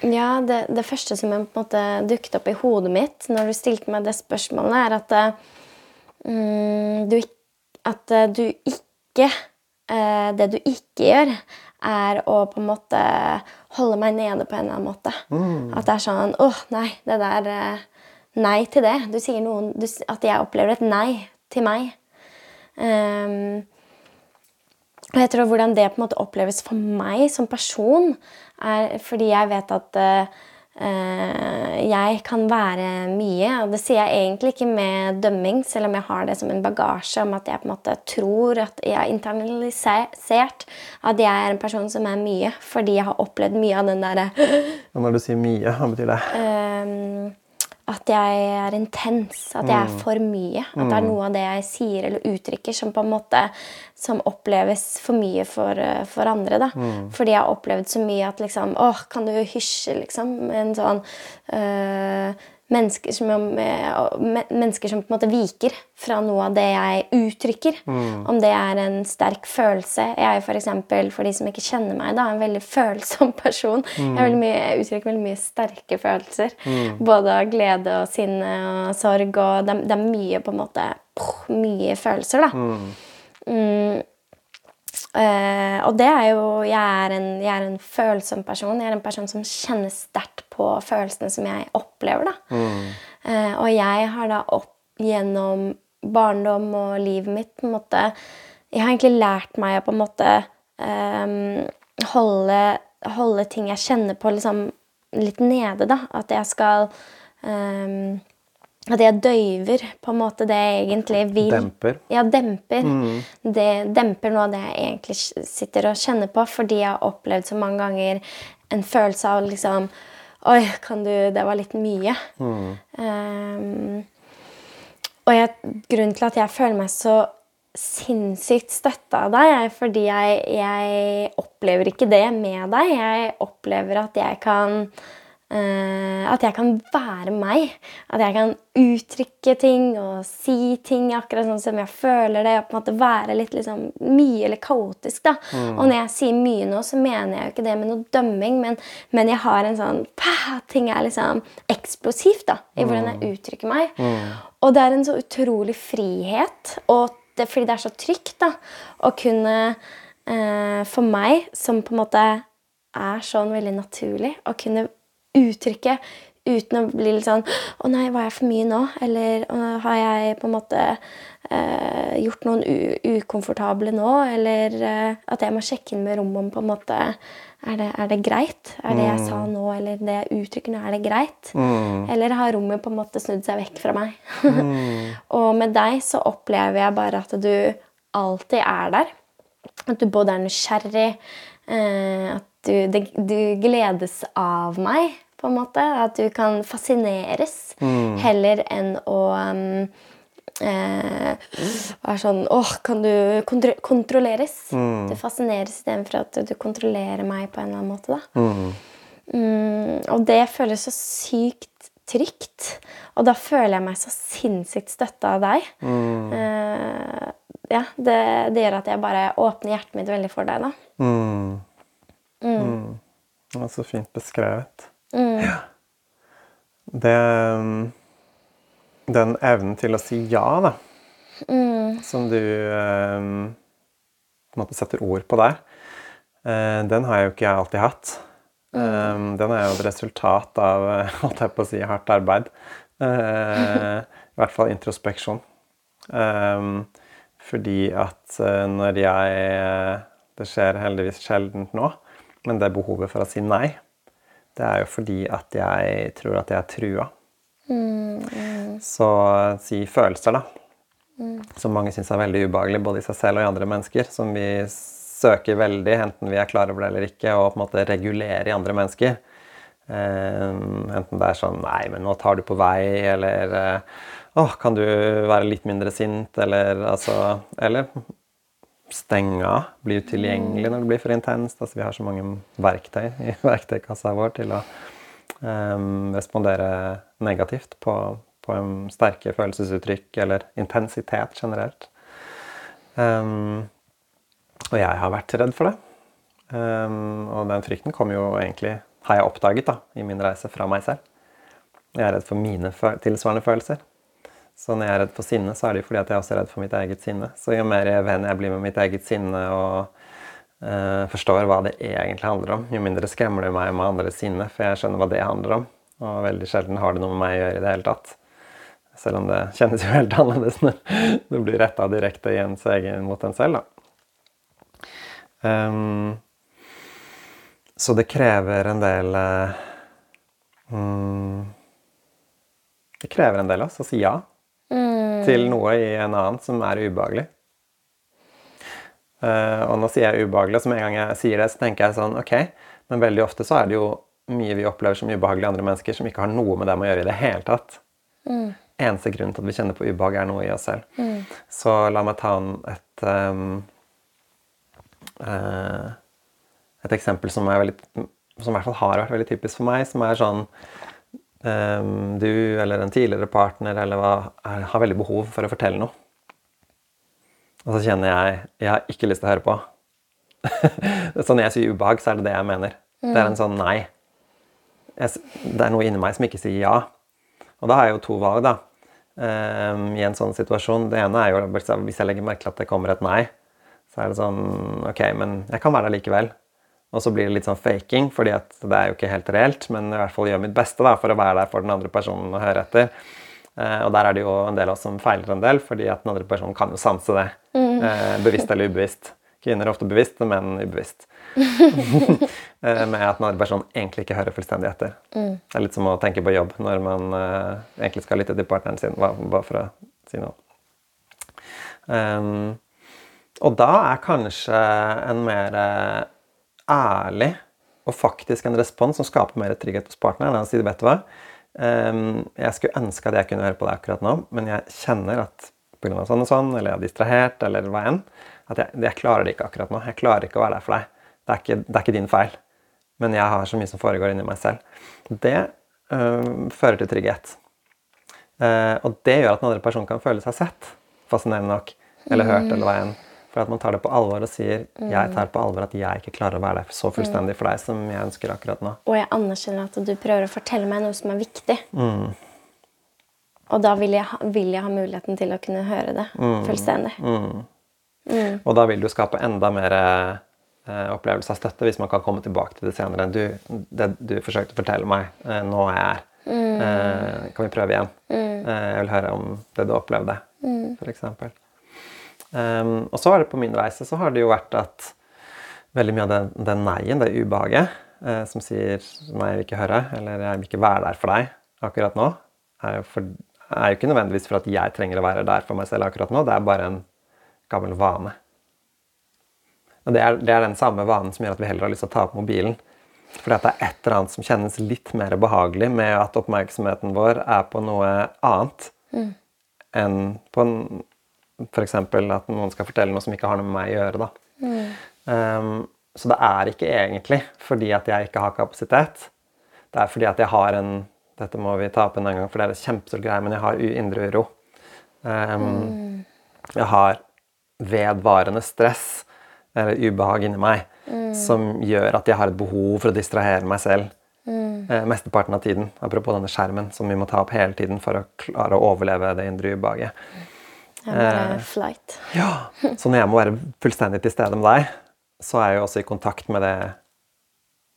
Ja, det, det første som jeg på en måte dukket opp i hodet mitt når du stilte meg det spørsmålet, er at, mm, du, at eh, du ikke eh, Det du ikke gjør, er å på en måte holde meg nede på en eller annen måte. At det er sånn åh, nei, det der eh, Nei til det. Du sier noen du, At jeg opplever et nei til meg. Um, og jeg tror hvordan det på en måte oppleves for meg som person, er fordi jeg vet at eh, jeg kan være mye. Og det sier jeg egentlig ikke med dømming, selv om jeg har det som en bagasje om at jeg på en måte tror at jeg har internalisert at jeg er en person som er mye, fordi jeg har opplevd mye av den derre når du sier mye, hva betyr det? Ehm, at jeg er intens, at jeg er for mye. At det er noe av det jeg sier eller uttrykker som på en måte som oppleves for mye for, eh, for andre. da. Fordi jeg har opplevd så mye at liksom Åh, kan du hysje, liksom? En sånn øh, mennesker, som, eh, mennesker som på en måte viker fra noe av det jeg uttrykker. Om det er en sterk følelse. Jeg er for eksempel, for de som ikke kjenner meg, da, en veldig følsom person. Jeg, er veldig mye, jeg uttrykker veldig mye sterke følelser. Både av glede og sinne og sorg. og Det, det er mye på en måte Mye følelser, da. Mm. Eh, og det er jo jeg er, en, jeg er en følsom person. Jeg er en person som kjenner sterkt på følelsene som jeg opplever. da. Eh, og jeg har da opp gjennom barndom og livet mitt på en måte Jeg har egentlig lært meg å på en måte um, holde, holde ting jeg kjenner på, liksom litt nede. da. At jeg skal eh, At jeg døyver på en måte det jeg egentlig vil. Demper. Ja, demper. Det demper noe av det jeg egentlig sitter og kjenner på, fordi jeg har opplevd så mange ganger en følelse av liksom Oi, kan du Det var litt mye. Um, og jeg, grunnen til at jeg føler meg så sinnssykt støtta av deg, er fordi jeg, jeg opplever ikke det med deg. Jeg opplever at jeg kan At jeg kan være meg. At jeg kan uttrykke ting og si ting akkurat sånn som jeg føler det. Og på en måte være litt liksom, mye eller kaotisk. da. Og når jeg sier mye nå, så mener jeg jo ikke det med noe dømming, men, men jeg har en sånn pah, Ting er liksom eksplosivt da, i hvordan jeg uttrykker meg. Og det er en så utrolig frihet, og det, fordi det er så trygt da, å kunne eh, For meg, som på en måte er sånn veldig naturlig, å kunne uttrykke uten å bli litt sånn Å nei, var jeg for mye nå? Eller har jeg på en måte eh, gjort noen ukomfortable nå? Eller eh, at jeg må sjekke inn med rommet om på en måte er det, er det greit? Er det jeg sa nå, eller det jeg uttrykker nå, er det greit? Eller har rommet på en måte snudd seg vekk fra meg? og med deg så opplever jeg bare at du alltid er der. At du både er nysgjerrig, eh, at du, det, du gledes av meg, på en måte. At du kan fascineres heller enn å um, eh, være sånn Åh, kan du kontro kontrolleres? Du fascineres istedenfor at du kontrollerer meg på en eller annen måte. da. Mm, og det føles så sykt trygt. Og da føler jeg meg så sinnssykt støtta av deg. Eh, ja, det, det gjør at jeg bare åpner hjertet mitt veldig for deg. da. Mm. Mm. Det var så fint beskrevet. Ja. Det Den evnen til å si ja, da, som du um, på en måte setter ord på der, eh, den har jo ikke jeg alltid hatt. Um, den er jo et resultat av eh, holdt jeg på å si, hardt arbeid. Eh, I hvert fall introspeksjon. Um, fordi at når jeg Det skjer heldigvis sjeldent nå, men det behovet for å si nei, det er jo fordi at jeg tror at jeg er trua. Så si følelser, da. Som mange syns er veldig ubehagelig, både i seg selv og i andre mennesker. Som vi søker veldig, enten vi er klar over det eller ikke, og på en måte regulere i andre mennesker. Eh, enten det er sånn Nei, men nå tar du på vei, eller eh, Åh, kan du være litt mindre sint, eller altså Eller stenge av. Bli utilgjengelig når det blir for intenst. Altså, vi har så mange verktøy i verktøykassa vår til å um, respondere negativt på, på sterke følelsesuttrykk eller intensitet generelt. Um, og jeg har vært redd for det. Um, og den frykten kom jo egentlig, har jeg oppdaget da, i min reise fra meg selv. Jeg er redd for mine tilsvarende følelser. Så når jeg er redd for sinne, så er det jo fordi at jeg også er redd for mitt eget sinne. Så jo mer venn jeg blir med mitt eget sinne og eh, forstår hva det egentlig handler om, jo mindre skremmer det meg med andres sinne, for jeg skjønner hva det handler om. Og veldig sjelden har det noe med meg å gjøre i det hele tatt. Selv om det kjennes jo helt annerledes når det blir retta direkte i ens egen mot en selv. Da. Um, så det krever en del uh, Det krever en del av oss å si ja til noe i en annen som er ubehagelig. Eh, og nå sier jeg ubehagelig, så med en gang jeg sier det, så tenker jeg sånn Ok, men veldig ofte så er det jo mye vi opplever som ubehagelig andre mennesker, som ikke har noe med dem å gjøre i det hele tatt. Eneste grunn til at vi kjenner på ubehag, er noe i oss selv. Så la meg ta et um, uh, Et eksempel som, veldig, som i hvert fall har vært veldig typisk for meg, som er sånn Du eller en tidligere partner eller hva, er, har veldig behov for å fortelle noe. Og så kjenner jeg jeg har ikke lyst til å høre på. så når jeg sier ubehag, så er det det jeg mener. Det er en sånn nei. Jeg, det er noe inni meg som ikke sier ja. Og da har jeg jo to valg, da. Um, I en sånn situasjon. Det ene er jo hvis jeg legger merke til at det kommer et nei, så er det sånn Ok, men jeg kan være der likevel. Og så blir det litt sånn faking, fordi at det er jo ikke helt reelt, men i hvert fall gjør mitt beste da, for å være der for den andre personen og høre etter. Eh, og der er det jo en del av oss som feiler en del, fordi at den andre personen kan jo sanse det. Eh, bevisst eller ubevisst. Kvinner er ofte bevisst, men menn ubevisst. Eh, med at den andre personen egentlig ikke hører fullstendig etter. Det er litt som å tenke på jobb når man eh, egentlig skal lytte til partneren sin, bare for å si noe. Um, og da er kanskje en mer eh, ærlig og faktisk en respons som skaper mer trygghet hos partneren. enn å si, vet du hva, Ehm, jeg skulle ønske at jeg kunne høre på deg akkurat nå, men jeg kjenner at pga. sånn og sånn, eller jeg er distrahert, eller hva enn, at jeg, jeg klarer det ikke akkurat nå. Jeg klarer ikke å være der for deg. Det er ikke, det er ikke din feil. Men jeg har så mye som foregår inni meg selv. Det øh, fører til trygghet. Uh, og det gjør at den andre personen kan føle seg sett, fascinerende nok, eller hørt, eller hva enn. For at man tar det på alvor og sier 'jeg tar på alvor at jeg ikke klarer å være der så fullstendig for deg som jeg ønsker akkurat nå'. Og jeg anerkjenner at du prøver å fortelle meg noe som er viktig. Og da vil jeg, vil jeg ha muligheten til å kunne høre det fullstendig. Og da vil du skape enda mer eh, opplevelse av støtte hvis man kan komme tilbake til det senere. Du, det du forsøkte å fortelle meg, eh, nå er jeg her. Eh, kan vi prøve igjen? Eh, jeg vil høre om det du opplevde, for eksempel. Um, og så har det på min reise så har det jo vært at veldig mye av den, den nei-en, det ubehaget, uh, som sier 'nei, jeg vil ikke høre', eller 'jeg vil ikke være der for deg akkurat nå', er jo, for, er jo ikke nødvendigvis for at jeg trenger å være der for meg selv akkurat nå. Det er bare en gammel vane. Og det er, det er den samme vanen som gjør at vi heller har lyst til å ta opp mobilen. Fordi at det er et eller annet som kjennes litt mer behagelig med at oppmerksomheten vår er på noe annet Mm. enn på en, f.eks. at noen skal fortelle noe som ikke har noe med meg å gjøre. Da. Um, så det er ikke egentlig fordi at jeg ikke har kapasitet. Det er fordi at jeg har en Dette må vi ta opp en gang, for det er en kjempestor greie, men jeg har indre uro. Um, Jeg har vedvarende stress eller ubehag inni meg som gjør at jeg har et behov for å distrahere meg selv eh, mesteparten av tiden. Apropos denne skjermen som vi må ta opp hele tiden for å klare å overleve det indre ubehaget. Jeg bare flight. Ja, Så når jeg må være fullstendig til stede med deg, så er jeg jo også i kontakt med det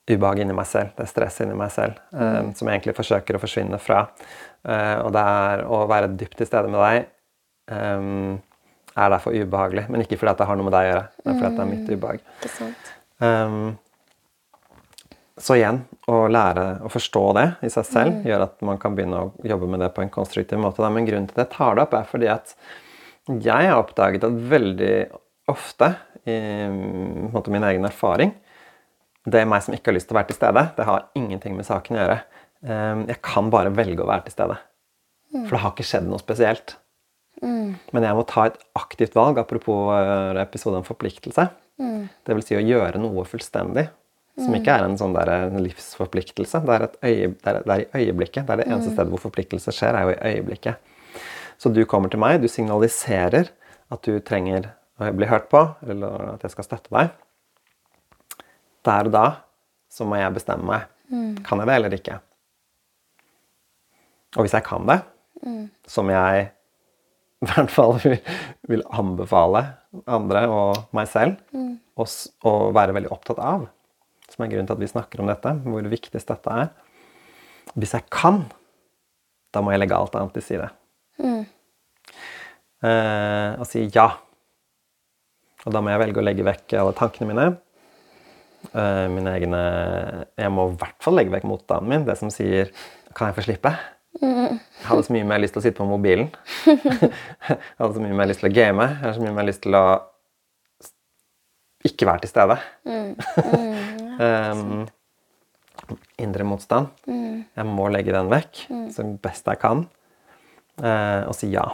ubehaget inni meg selv, det stresset inni meg selv, eh, som jeg egentlig forsøker å forsvinne fra. Eh, og det er å være dypt til stede med deg eh, er derfor ubehagelig. Men ikke fordi det har noe med deg å gjøre, men fordi det er mitt ubehag. Ikke sant? Um, så igjen, å lære å forstå det i seg selv gjør at man kan begynne å jobbe med det på en konstruktiv måte. Men grunnen til at jeg tar det opp, er fordi at jeg har oppdaget at veldig ofte, i måte, min egen erfaring Det er meg som ikke har lyst til å være til stede. Det har ingenting med saken å gjøre. Um, jeg kan bare velge å være til stede. For det har ikke skjedd noe spesielt. Men jeg må ta et aktivt valg, apropos episode om forpliktelse. Det vil si å gjøre noe fullstendig. Som ikke er en sånn der livsforpliktelse. Det er, et øye, det, er, det er i øyeblikket. Det er det eneste stedet hvor forpliktelse skjer, er jo i øyeblikket. Så du kommer til meg, du signaliserer at du trenger å bli hørt på, eller at jeg skal støtte deg. Der og da så må jeg bestemme meg. Kan jeg det eller ikke? Og hvis jeg kan det, som jeg i hvert fall vil, anbefale andre og meg selv å å være veldig opptatt av, som er grunnen til at vi snakker om dette, hvor viktig dette er Hvis jeg kan, da må jeg legge alt annet til side. Eh, og si ja. Og da må jeg velge å legge vekk alle tankene mine. Eh, mine egne Jeg må i hvert fall legge vekk motstanden min, det som sier Kan jeg få slippe? Jeg hadde så mye mer lyst til å sitte på mobilen. jeg hadde så mye mer lyst til å game. Jeg hadde så mye mer lyst til å ikke være til stede. um, indre motstand. Jeg må legge den vekk så best jeg kan, uh, og si ja.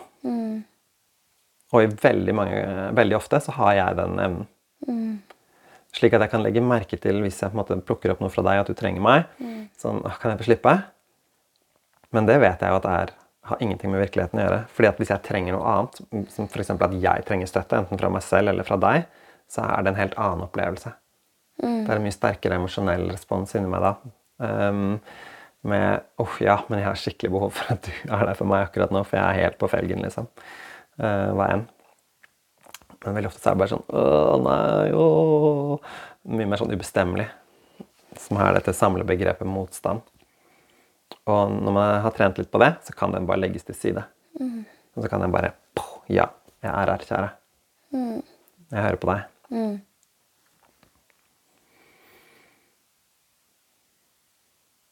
Og i veldig, mange, veldig ofte så har jeg den evnen. Slik at jeg kan legge merke til hvis jeg på en måte plukker opp noe fra deg, at du trenger meg. Sånn, «Åh, Kan jeg få slippe? Men det vet jeg jo at det er, har ingenting med virkeligheten å gjøre. Fordi at hvis jeg trenger noe annet, som f.eks. at jeg trenger støtte, enten fra meg selv eller fra deg, så er det en helt annen opplevelse. Det er en mye sterkere emosjonell respons inni meg da. Um, med åh ja, men jeg har skikkelig behov for at du er der for meg akkurat nå, for jeg er helt på felgen, liksom. Uh, hva enn. Men veldig ofte så er det bare sånn Å nei, å Mye mer sånn ubestemmelig. Som er dette samlebegrepet motstand. Og når man har trent litt på det, så kan den bare legges til side. Og så kan den bare «Poh, Ja, jeg er her, kjære. Jeg hører på deg.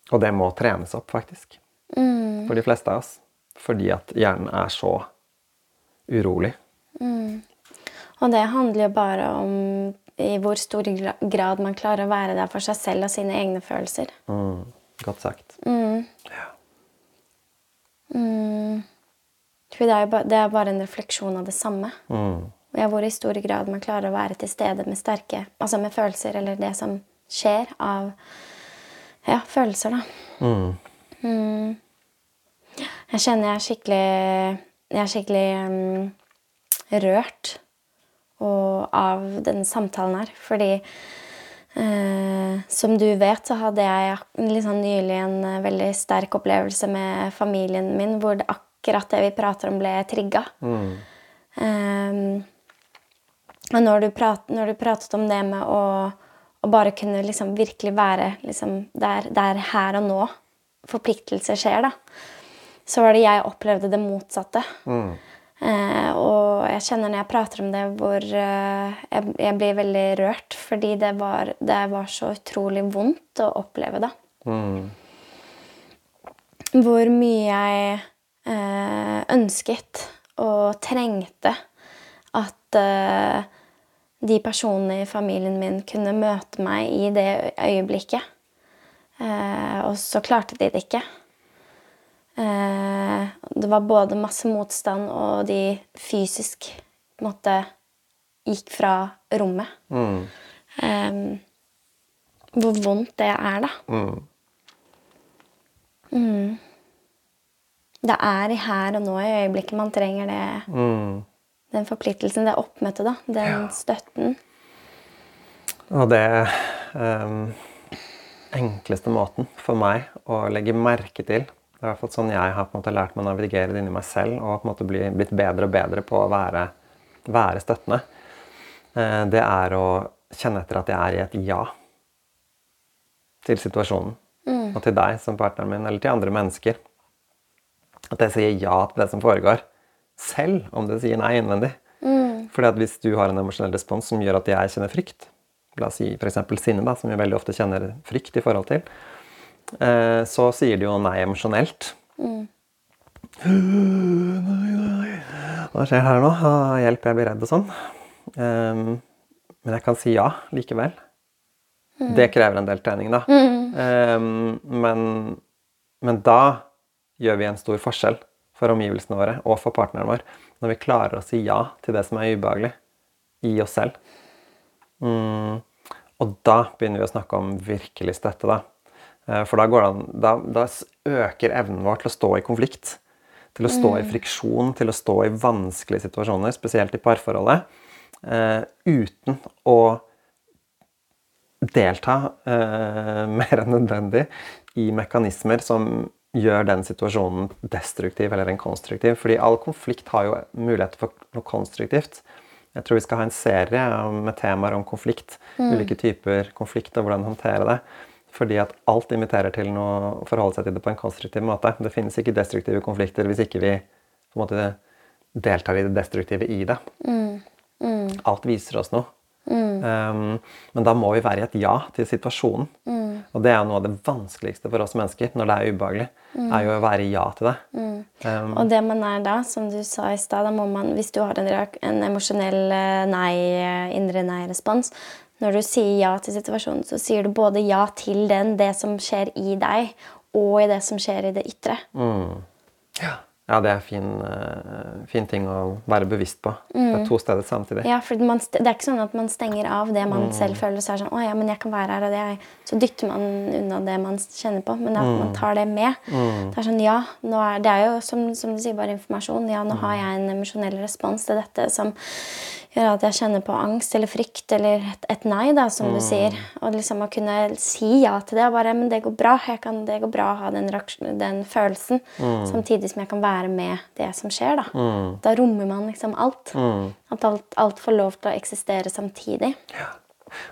Og det må trenes opp, faktisk. For de fleste av oss. Fordi at hjernen er så urolig. Og det handler jo bare om i hvor stor grad man klarer å være der for seg selv og sine egne følelser. Mm, godt sagt. For det er jo ba, det er bare en refleksjon av det samme. Mm, hvor i stor grad man klarer å være til stede med sterke Altså med følelser, eller det som skjer av ja, følelser, da. Mm. Jeg kjenner jeg er skikkelig Jeg er skikkelig mm, rørt og av denne samtalen her. Fordi eh, som du vet, så hadde jeg liksom nylig en eh, veldig sterk opplevelse med familien min hvor det akkurat det vi prater om, ble trigga. Eh, og når du, prat, når du pratet om det med å, å bare kunne liksom virkelig være liksom der, der her og nå Forpliktelser skjer, da, så var det jeg opplevde det motsatte. Eh, og jeg kjenner når jeg prater om det, hvor eh, jeg, jeg blir veldig rørt. Fordi det var, det var så utrolig vondt å oppleve det. Hvor mye jeg eh, ønsket og trengte at de personene i familien min kunne møte meg i det øyeblikket. Eh, og så klarte de det ikke. Eh, det var både masse motstand, og de fysisk på en måte gikk fra rommet. Eh, hvor vondt det er, da. Mm. Det er i her og nå i øyeblikket man trenger det, den forpliktelsen, det oppmøtet, da. Den støtten. Og det um, enkleste måten for meg å legge merke til Det er i hvert fall sånn jeg har på en måte lært meg å navigere det inni meg selv og på en måte bli, blitt bedre og bedre på å være, være støttende. Eh, det er å kjenne etter at jeg er i et ja til situasjonen. Og til deg som partneren min, eller til andre mennesker. At jeg sier ja til det som foregår. Selv om det sier nei innvendig. Fordi at hvis du har en emosjonell respons som gjør at jeg kjenner frykt, la oss si f.eks. sinne, da, som vi veldig ofte kjenner frykt i forhold til, så sier de jo nei emosjonelt. Hva skjer her nå? Hjelp, jeg blir redd og sånn. Ehm, men jeg kan si ja likevel. Det krever en del trening, da. Ehm, men, men da gjør vi en stor forskjell for omgivelsene våre og for partneren vår når vi klarer å si ja til det som er ubehagelig i oss selv. Mm. Og da begynner vi å snakke om virkelig støtte, da. Eh, For da, går det an, da, da øker evnen vår til å stå i konflikt. Til å stå i friksjon, til å stå i vanskelige situasjoner, spesielt i parforholdet. uh, uten å delta uh, mer enn nødvendig i mekanismer som gjør den situasjonen destruktiv eller en konstruktiv. Fordi all konflikt har jo muligheter for noe konstruktivt. Jeg tror vi skal ha en serie med temaer om konflikt. Ulike typer konflikt og hvordan håndtere det. Fordi at alt inviterer til å forholde seg til det på en konstruktiv måte. Det finnes ikke destruktive konflikter hvis ikke vi på en måte deltar i det destruktive i det. Alt viser oss noe. Um, men da må vi være i et ja til situasjonen. Og det er noe av det vanskeligste for oss mennesker når det er ubehagelig. er jo å være i ja til det. Um, Og det man er da, som du sa i stad, da må man, hvis du har en, en emosjonell eh, nei, eh, indre nei-respons Når du sier ja til situasjonen, så sier du både ja til den, det som skjer i deg, og i det som skjer i det ytre. ja, det er fin, uh, fin ting å være bevisst på. Det er to steder samtidig. Ja, for man, Det er ikke sånn at man stenger av det man selv føler. Så er sånn, å ja, men jeg kan være her, og det er, Så dytter man unna det man kjenner på. Men at man tar det med. Det er sånn, ja, nå er, det er jo som, som du sier, bare informasjon. Ja, nå har jeg en emosjonell respons til dette som gjør at jeg kjenner på angst eller frykt eller et, et nei, da, som du sier. Og liksom å kunne si ja til det. og bare, men det går bra. Jeg kan, det går bra å ha den, den følelsen. Samtidig som jeg kan være med det som skjer. Da Da rommer man liksom alt. At alt, alt får lov til å eksistere samtidig. Ja.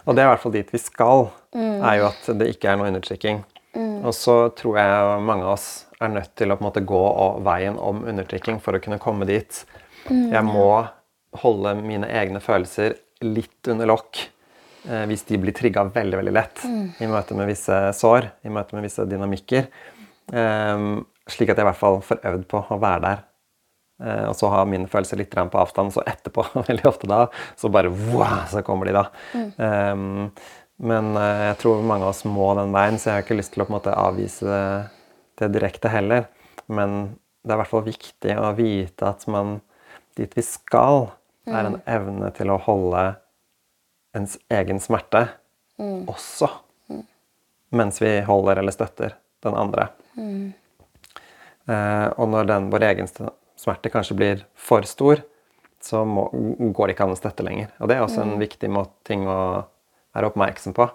Og det er i hvert fall dit vi skal, er jo at det ikke er noe undertrykking. Og så tror jeg mange av oss er nødt til å på en måte gå veien om undertrykking for å kunne komme dit. Jeg må holde mine egne følelser litt under lokk eh, hvis de blir trigga veldig veldig lett i møte med visse sår, i møte med visse dynamikker. Eh, slik at jeg i hvert fall får øvd på å være der. Eh, og så ha mine følelser litt på avstand, så etterpå, veldig ofte da, så bare wow, så kommer de da. Ehm, men eh, jeg tror mange av oss må den veien, så jeg har ikke lyst til å på en måte avvise det, det direkte heller. Men det er i hvert fall viktig å vite at man dit vi skal, er en evne til å holde ens egen smerte også. Mens vi holder eller støtter den andre. Eh, og når den, vår egen smerte kanskje blir for stor, så må, går det ikke an å støtte lenger. Og det er også en viktig måte, ting å være oppmerksom på.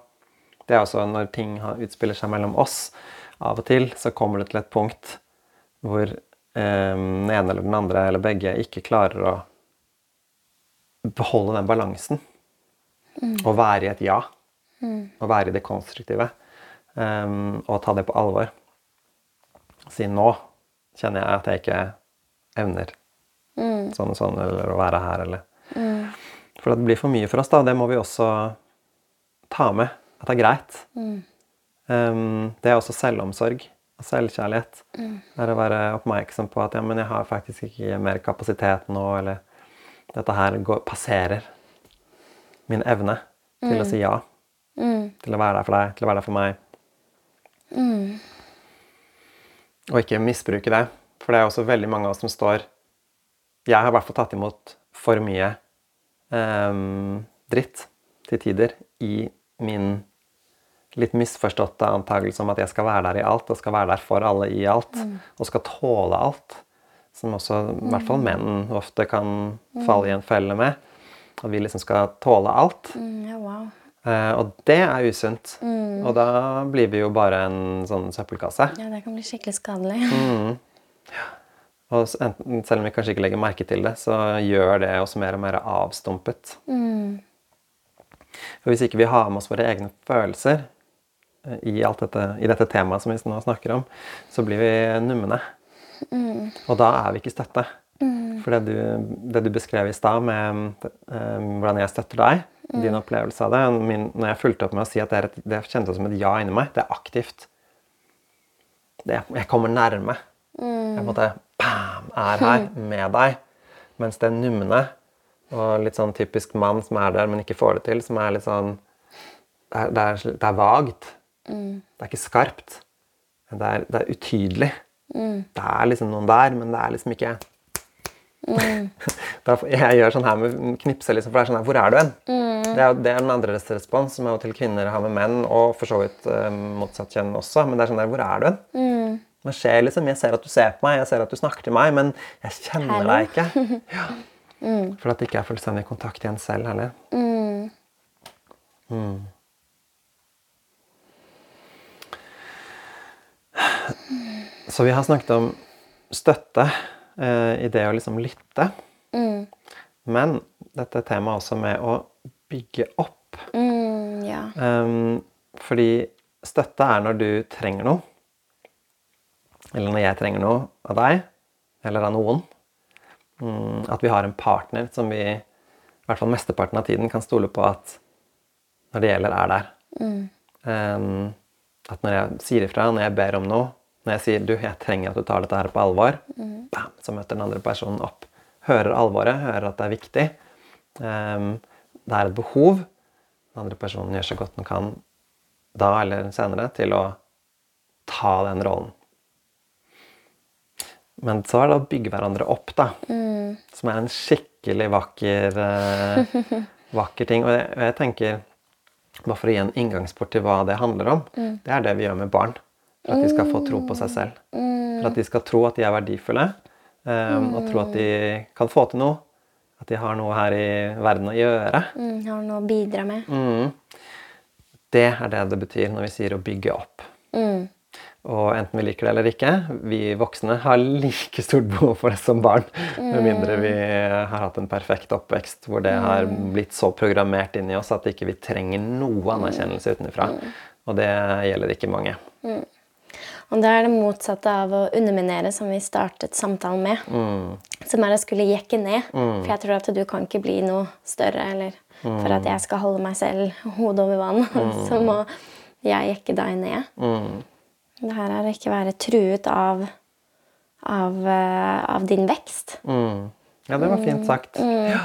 Det er også når ting har- utspiller seg mellom oss, av og til så kommer det til et punkt hvor eh, den ene eller den andre eller begge ikke klarer å beholde den balansen. Og være i et ja. Og være i det konstruktive. Um, og ta det på alvor. si nå kjenner jeg at jeg ikke evner sånn og sånn, eller å være her, eller For det blir for mye for oss, da. Det må vi også ta med. At det er greit. Um, det er også selvomsorg og selvkjærlighet. Det er å være oppmerksom på at ja, men jeg har faktisk ikke mer kapasitet nå, eller dette her går, passerer min evne til å si ja. Til å være der for deg, til å være der for meg. Og ikke misbruke det. For det er også veldig mange av oss som står Jeg har i hvert fall tatt imot for mye um, dritt til tider i min litt misforståtte antakelse om at jeg skal være der i alt, og skal være der for alle i alt, og skal tåle alt. Som også i hvert fall menn ofte kan falle i en felle med. At vi liksom skal tåle alt. Mm, ja, wow. Uh, og det er usunt. Og da blir vi jo bare en sånn søppelkasse. Ja, det kan bli skikkelig skadelig. Mm. Og enten, selv om vi kanskje ikke legger merke til det, så gjør det oss mer og mer avstumpet. For hvis ikke vi har med oss våre egne følelser eh, i, dette, i dette temaet som vi nå snakker om, så blir vi numne. Og da er vi ikke støtte. For det du, det du beskrev i stad med um, hvordan jeg støtter deg, din opplevelse av det min, Når jeg fulgte opp med å si at det, er et, det kjentes som et ja inni meg, det er aktivt. Det, jeg kommer nærme. Jeg på en måte bam, er her med deg. Mens det numne og litt sånn typisk mann som er der, men ikke får det til, som er litt sånn Det er, det er, det er vagt. Det er ikke skarpt. Det er, det er utydelig. Det er liksom noen der, men det er liksom ikke mm. jeg gjør sånn her med knipser, liksom, for det er sånn her Hvor er du hen? Det, er, det er den andre respons, som er jo til kvinner har med menn, og for så vidt eh, motsatt kjønn også. Men det er sånn der Hvor er du hen? Det skjer liksom, Jeg ser at du ser på meg, jeg ser at du snakker til meg, men jeg kjenner Hello. deg ikke. Ja. For at det ikke er fullstendig kontakt igjen selv heller. Mm. Så vi har snakket om støtte eh, i det å liksom lytte. Men dette temaet også med å bygge opp. Mm, ja. Um, fordi støtte er når du trenger noe. Eller når jeg trenger noe av deg, eller av noen. Mm, at vi har en partner som vi i hvert fall mesteparten av tiden kan stole på at når det gjelder, er der. Um, at når jeg sier ifra, når jeg ber om noe, når jeg sier du, jeg trenger at du tar dette her på alvor, bam, så møter den andre personen opp. Hører alvoret, hører at det er viktig. Um, det er et behov. Den andre personen gjør så godt den kan da eller senere til å ta den rollen. Men så er det å bygge hverandre opp, da. Som er en skikkelig vakker, uh, vakker ting. Og jeg, og jeg tenker, bare for å gi en inngangsport til hva det handler om, det er det vi gjør med barn. For at de skal få tro på seg selv. For at de skal tro at de er verdifulle, eh, og tro at de kan få til noe. At de har noe her i verden å gjøre. Mm, har noe å bidra med. Det er det det betyr når vi sier å bygge opp. Mm. Og enten vi liker det eller ikke, vi voksne har like stort behov for det som barn. Med mindre vi har hatt en perfekt oppvekst hvor det har blitt så programmert inn i oss at ikke vi trenger noe anerkjennelse utenfra. Og det gjelder ikke mange. Og det er det motsatte av å underminere, som vi startet samtalen med. Som er å skulle jekke ned. For jeg tror at du kan ikke bli noe større. Eller for at jeg skal holde meg selv hodet over vann, så må jeg jekke deg ned. Det her er å ikke være truet av, av, eh, av din vekst. Ja, det var fint sagt. Ja.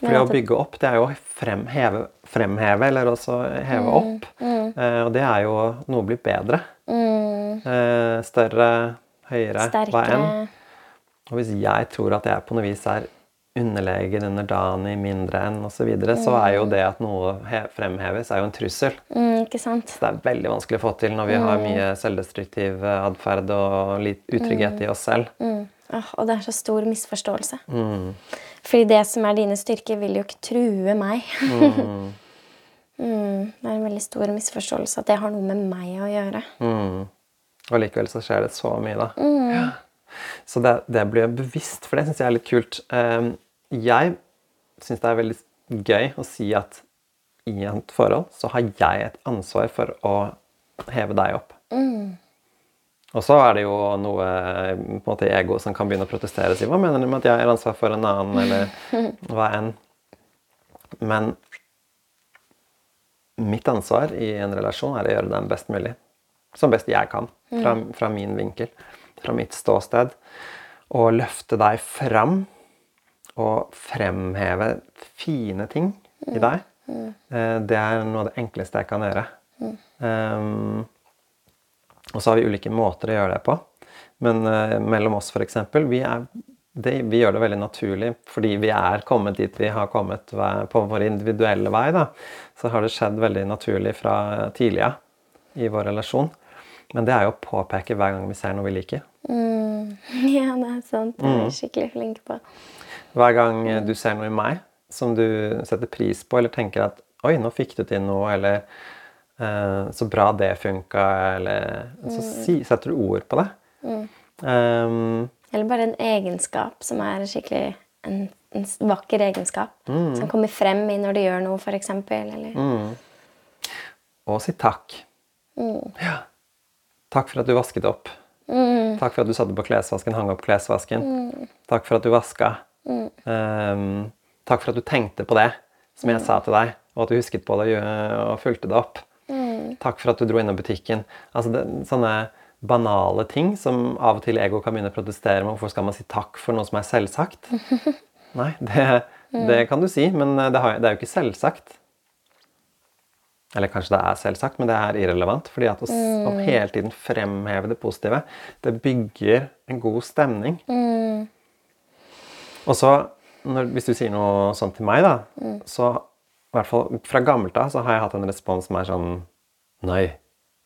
For det å bygge opp, det er jo å fremheve, fremheve eller også heve opp. Eh, og det er jo noe blitt bedre. Eh, større, høyere, hva enn. Sterkere. Og hvis jeg tror at jeg på noe vis er underlegen, underdanig, mindre enn osv., så, videre, så er jo det at noe fremheves, er jo en trussel. Mm, ikke sant? Så det er veldig vanskelig å få til når vi har mye selvdestruktiv eh, atferd og litt utrygghet i oss selv. Mm. Åh, og det er så stor misforståelse. Fordi det som er dine styrker, vil jo ikke true meg. Mm, det er en veldig stor misforståelse at det har noe med meg å gjøre. Og likevel så skjer det så mye, da. Ja. Så det, det blir bevisst, for det syns jeg er litt kult. Um, jeg syns det er veldig gøy å si at i et forhold så har jeg et ansvar for å heve deg opp. Og så er det jo noe på en måte ego som kan begynne å protestere og si hva mener du med at jeg har ansvar for en annen, eller hva enn. Men mitt ansvar i en relasjon er å gjøre den best mulig. Som best jeg kan, fra, fra min vinkel, fra mitt ståsted. Og løfte deg fram og fremheve fine ting i deg. Eh, Det er noe av det enkleste jeg kan gjøre. Um, og så har vi ulike måter å gjøre det på. Men uh, mellom oss, f.eks., vi, er- det- vi gjør det veldig naturlig fordi vi er kommet dit vi har kommet på vår individuelle vei. Da. Så har det skjedd veldig naturlig fra tidligere i vår relasjon. Men det er jo å påpeke hver gang vi ser noe vi liker. Ja, det er sant. Det er jeg skikkelig flink på. Hver gang eh, du ser noe i meg som du setter pris på, eller tenker at 'oi, nå fikk du til noe', eller eh, 'så bra det funka', eller Så si, setter du ord på det. Um, Eller bare en egenskap som er skikkelig en, en vakker egenskap. Som kommer frem i når du gjør noe, f.eks. Eller og si takk. Ja. Takk for at du vasket opp. Takk for at du satte på klesvasken, hang opp klesvasken. Takk for at du vaska. Um, takk for at du tenkte på det som jeg sa til deg, og at du husket på det og fulgte det opp. Takk for at du dro innom butikken. Altså det, sånne banale ting som av og til ego kan begynne å protestere med. Hvorfor skal man si takk for noe som er selvsagt? Nei, det, det kan du si, men det, har, det er jo ikke selvsagt. Eller kanskje det er selvsagt, men det er irrelevant. fordi at å, s- å hele tiden fremheve det positive, det bygger en god stemning. Og så, når, hvis du sier noe sånt til meg, da, så i hvert fall fra gammelt av så har jeg hatt en respons som er sånn Nei.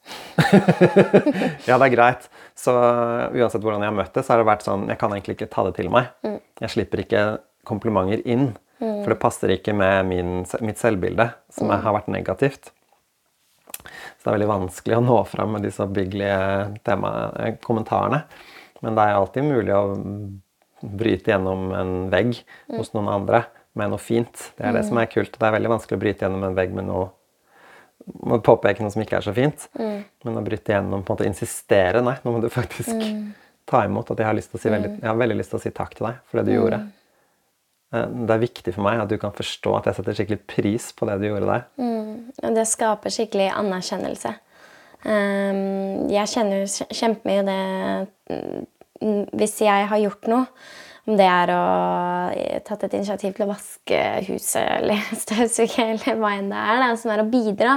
ja, det er greit. Så uansett hvordan jeg har møtt det, så har det vært sånn Jeg kan egentlig ikke ta det til meg. Jeg slipper ikke komplimenter inn. For det passer ikke med min, mitt selvbilde, som mm. har vært negativt. Så det er veldig vanskelig å nå fram med disse oppbyggelige tema- eh, kommentarene. Men det er alltid mulig å bryte gjennom en vegg hos noen andre med noe fint. Det er det som er kult. Det er veldig vanskelig å bryte gjennom en vegg med noe må påpeke noe som ikke er så fint. Men å bryte gjennom, på en måte insistere Nei, nå må du faktisk ta imot at jeg har, si veldig, jeg har veldig lyst til å si takk til deg for det du gjorde. Eh, Det er viktig for meg at du kan forstå at jeg setter skikkelig pris på det du gjorde der. Og det skaper skikkelig anerkjennelse. Ehm, jeg kjenner kjempemye det mm, Hvis jeg har gjort noe, om det er å eh, tatt et initiativ til å vaske huset eller støvsuge eller hva enn det er, da, som er å bidra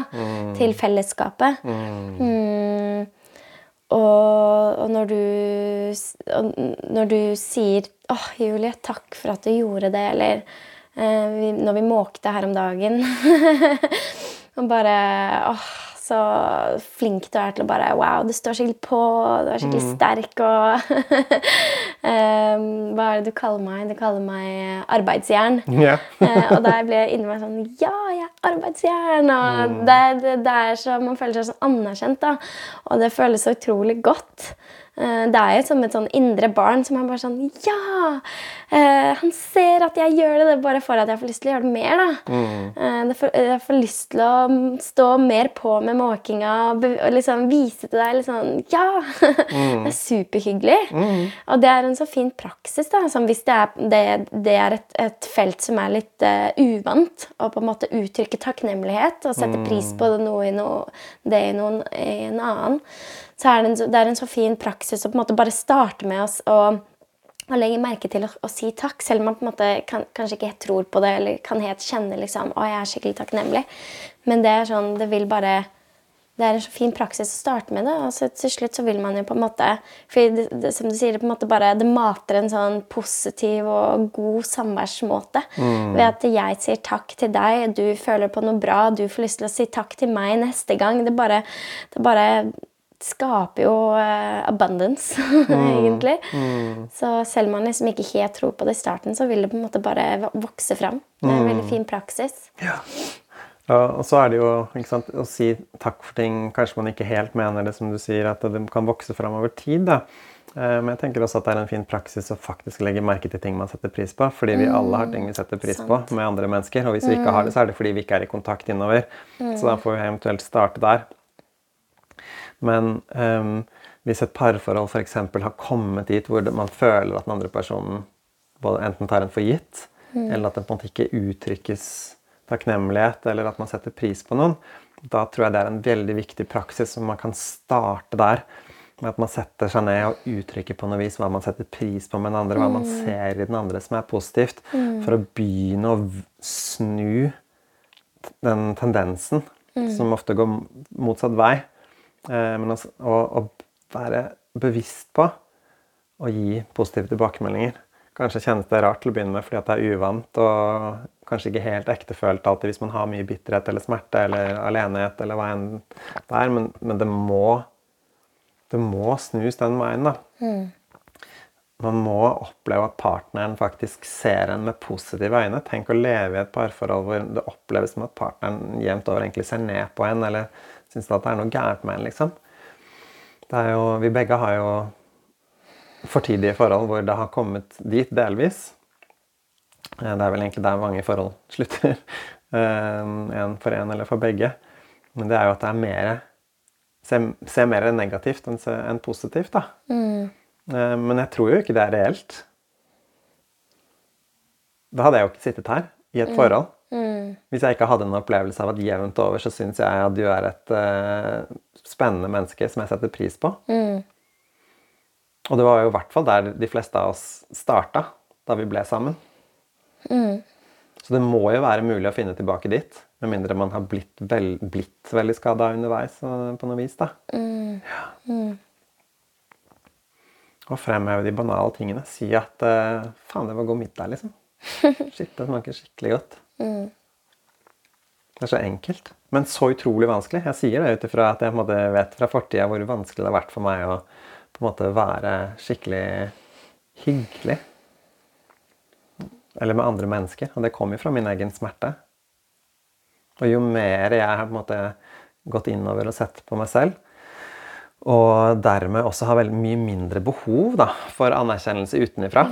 til fellesskapet. Mm. Og, og, når du, og når du sier 'Åh, Julie, takk for at du gjorde det', eller eh, vi, 'Når vi måkte her om dagen' Og bare åh, så flink du er til å bare Wow, du står skikkelig på, du er skikkelig sterk og um, Hva er det du kaller meg? Du kaller meg arbeidsjern. Yeah. uh, og der ble jeg inni meg sånn Ja, jeg er arbeidsjern! Og det, det, det er så, Man føler seg sånn anerkjent, da. Og det føles så utrolig godt. Uh, det er jo som et sånn indre barn som er bare sånn Ja! Eh, han ser at jeg gjør det, det er bare for at jeg får lyst til å gjøre det mer, da. Eh, jeg får lyst til å stå mer på med måkinga og, liksom vise til deg liksom Ja! det er superhyggelig. Og det er en så fin praksis, da. Som hvis det er, det, det er et, et felt som er litt uh, uvant, og på en måte uttrykke takknemlighet og sette pris på det, noe i noe, det i, noen, i en annen, så er det en, det er en så fin praksis å på en måte bare starte med oss og og legge merke til å, å si takk, selv om man på en måte kan, kanskje ikke helt tror på det, eller kan helt kjenne liksom, å, jeg er skikkelig takknemlig. Men det er sånn, det vil bare det er en så fin praksis å starte med det. og så til slutt så vil man jo på en måte For det, det, som du sier, det på en måte bare det mater en sånn positiv og god samværsmåte. Ved at jeg sier takk til deg, du føler på noe bra, du får lyst til å si takk til meg neste gang. Det bare, det bare skaper jo eh, abundance, egentlig. Så selv om man liksom ikke helt tror på det i starten, så vil det på en måte bare vokse fram. Det er en veldig fin praksis. Ja, og så er det jo sant, å si takk for ting kanskje man ikke helt mener det, som du sier, at det kan vokse fram over tid. da. Eh, Men jeg tenker også at det er en fin praksis å faktisk legge merke til ting man setter pris på. Fordi vi alle har ting vi setter pris på med andre mennesker. Og hvis vi ikke har det, så er det fordi vi ikke er i kontakt innover. Så da får vi eventuelt starte der. Men um, hvis et parforhold f.eks. har kommet dit hvor man føler at den andre personen enten tar en for gitt, eller at det på en måte ikke uttrykkes takknemlighet, eller at man setter pris på noen, da tror jeg det er en veldig viktig praksis som man kan starte der. Med at man setter seg ned og uttrykker på noe vis hva man setter pris på med den andre, hva man ser i den andre som er positivt, for å begynne å snu den tendensen som ofte går motsatt vei. Eh, men å, å, å være bevisst på å gi positive tilbakemeldinger. Kanskje kjennes det rart til å begynne med fordi at det er uvant og kanskje ikke helt ektefølt alltid hvis man har mye bitterhet eller smerte eller alenhet eller hva enn det er, men, men det må det må snus den veien, da. Man må oppleve at partneren faktisk ser en med positive øyne. Tenk å leve i et parforhold hvor det oppleves som at partneren jevnt over egentlig ser ned på en, eller syns at det er noe gærent med en, liksom. Det er jo, vi begge har jo fortidige forhold hvor det har kommet dit, delvis. Eh, Det er vel egentlig der mange forhold slutter. En for en eller for begge. Men det er jo at det er mer Se, se mer negativt enn, enn positivt, da. Mm. Men jeg tror jo ikke det er reelt. Da hadde jeg jo ikke sittet her i et forhold. Hvis jeg ikke hadde en opplevelse av at jevnt over så syns jeg at du er et uh, spennende menneske som jeg setter pris på. Og det var jo i hvert fall der de fleste av oss starta da vi ble sammen. Så det må jo være mulig å finne tilbake dit. Med mindre man har blitt, vel, blitt veldig skada underveis eh, på noe vis. da. Ja. Og fremheve de banale tingene. Si at uh, 'faen, det var god middag', liksom. Shit, det smaker skikkelig godt. Det er så enkelt, men så utrolig vanskelig. Jeg sier det ut ifra at jeg vet fra fortida hvor vanskelig det har vært for meg å på en måte være skikkelig hyggelig. Eller med andre mennesker. Og det kommer jo fra min egen smerte. Og jo mer jeg har på en måte gått innover og sett på meg selv, og dermed også har veldig mye mindre behov da, for anerkjennelse utenifra.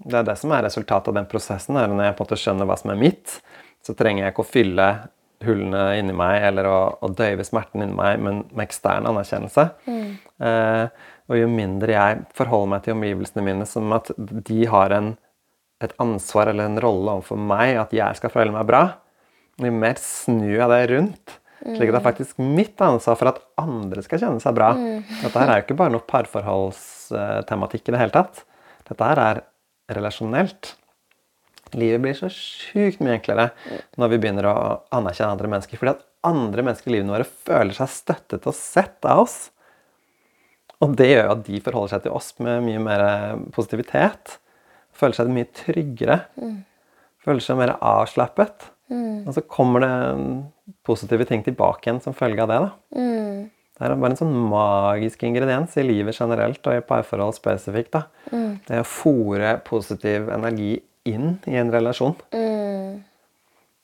Det er det som er resultatet av den prosessen. Når jeg på en måte skjønner hva som er mitt, så trenger jeg ikke å fylle hullene inni meg eller å, å døyve smerten inni meg men med ekstern anerkjennelse. Eh, og jo mindre jeg forholder meg til omgivelsene mine som at de har en, et ansvar eller en rolle overfor meg, at jeg skal føle meg bra, jo mer snur jeg det rundt. Slik at det er faktisk mitt ansvar for at andre skal kjenne seg bra. Dette her er jo ikke bare noe parforholdstematikk i det hele tatt. Dette her er relasjonelt. Livet blir så sjukt mye enklere når vi begynner å anerkjenne andre mennesker. Fordi at andre mennesker i livet våre føler seg støttet og sett av oss. Og det gjør jo at de forholder seg til oss med mye mer positivitet. Føler seg mye tryggere. Føler seg mer avslappet. Og så kommer det positive ting tilbake igjen som følge av det. da. Det er bare en sånn magisk ingrediens i livet generelt og i parforhold spesifikt. da. Det å fòre positiv energi inn i en relasjon.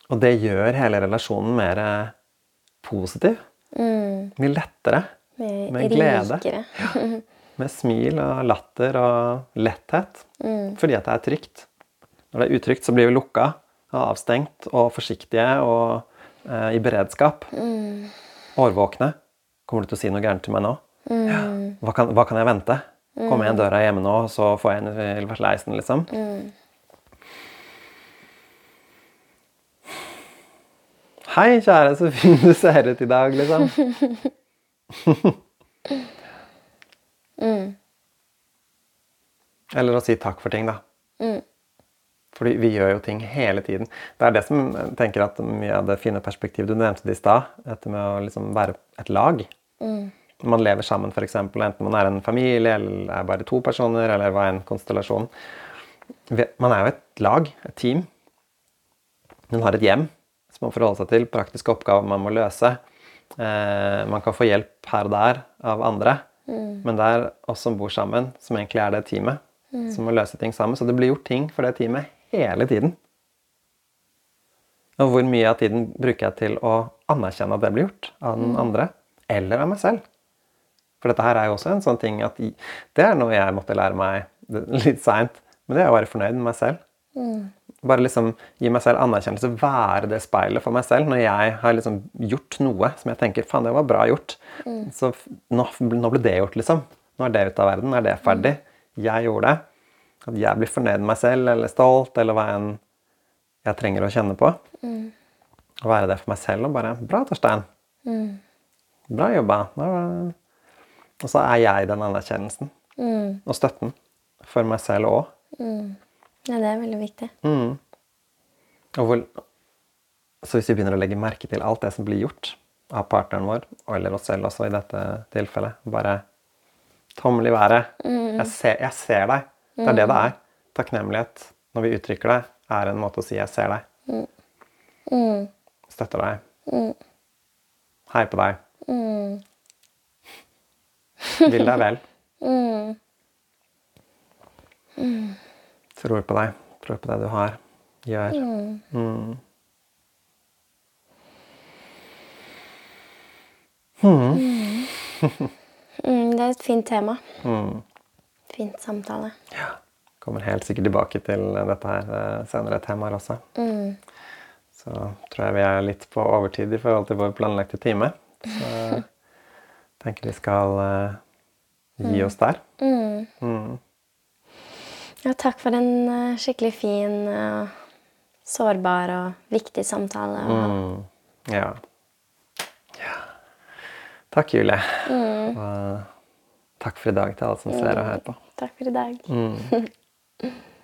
Og det gjør hele relasjonen mer positiv. Mye lettere. Med, glede. Ja. Med smil og latter og letthet. Fordi at det er trygt. Når det er utrygt, så blir vi lukka og avstengt og forsiktige og eh, i beredskap. Årvåkne. Kommer du til å si noe gærent til meg nå? Ja. Hva, kan, hva kan jeg vente? Kommer jeg inn døra hjemme nå, så får jeg en i leisen, liksom? Hei, kjære, så fin du ser ut i dag, liksom. Eller å si takk for ting, da. Fordi vi gjør jo ting hele tiden. Det er det som tenker at mye av det fine perspektivet du nevnte det i stad, dette med å liksom være et lag. Mm. man lever sammen, f.eks., enten man er en familie eller er bare to personer, eller hva enn konstellasjon. Man er jo et lag, et team. Man har et hjem som man forholder seg til, praktiske oppgaver man må løse. Eh, man kan få hjelp her og der av andre, men det er oss som bor sammen, som egentlig er det teamet. Som må løse ting sammen. Så det blir gjort ting for det teamet hele tiden. Og hvor mye av tiden bruker jeg til å anerkjenne at det blir gjort av den andre, eller av meg selv? For dette her er jo også en sånn ting at Det er noe jeg måtte lære meg litt seint, men det er å være fornøyd med meg selv. Bare liksom gi meg selv anerkjennelse, være det speilet for meg selv når jeg har liksom gjort noe som jeg tenker faen, det var bra gjort. Så nå, nå ble det gjort, liksom. Nå er det ute av verden. Nå er det ferdig. Jeg gjorde det. At jeg blir fornøyd med meg selv eller stolt eller hva enn jeg trenger å kjenne på. Å være det for meg selv og bare Bra, Torstein. Bra jobba. Og så er jeg den anerkjennelsen og støtten for meg selv òg. Ja, det er veldig viktig. Og hvor, så hvis vi begynner å legge merke til alt det som blir gjort av partneren vår, eller oss selv også i dette tilfellet Bare tommel i været. Jeg, ser, 'Jeg ser deg'. Det er det det er. Takknemlighet når vi uttrykker det, er en måte å si 'jeg ser deg'. Støtter deg. Heier på deg. Vil deg vel. Tror på deg. Tror på det du har. Gjør. Mm. Mm, det er et fint tema. Fint samtale. Ja. Kommer helt sikkert tilbake til dette her eh, senere temaer også. Så tror jeg vi er litt på overtid i forhold til vår planlagte time. Så jeg tenker vi skal uh, gi oss der. Ja, takk for en eh, skikkelig fin, og sårbar og viktig samtale. Mm. Ja. ja. Takk, Julie. Og takk for i dag til alle som ser og hører på. Takk for i dag.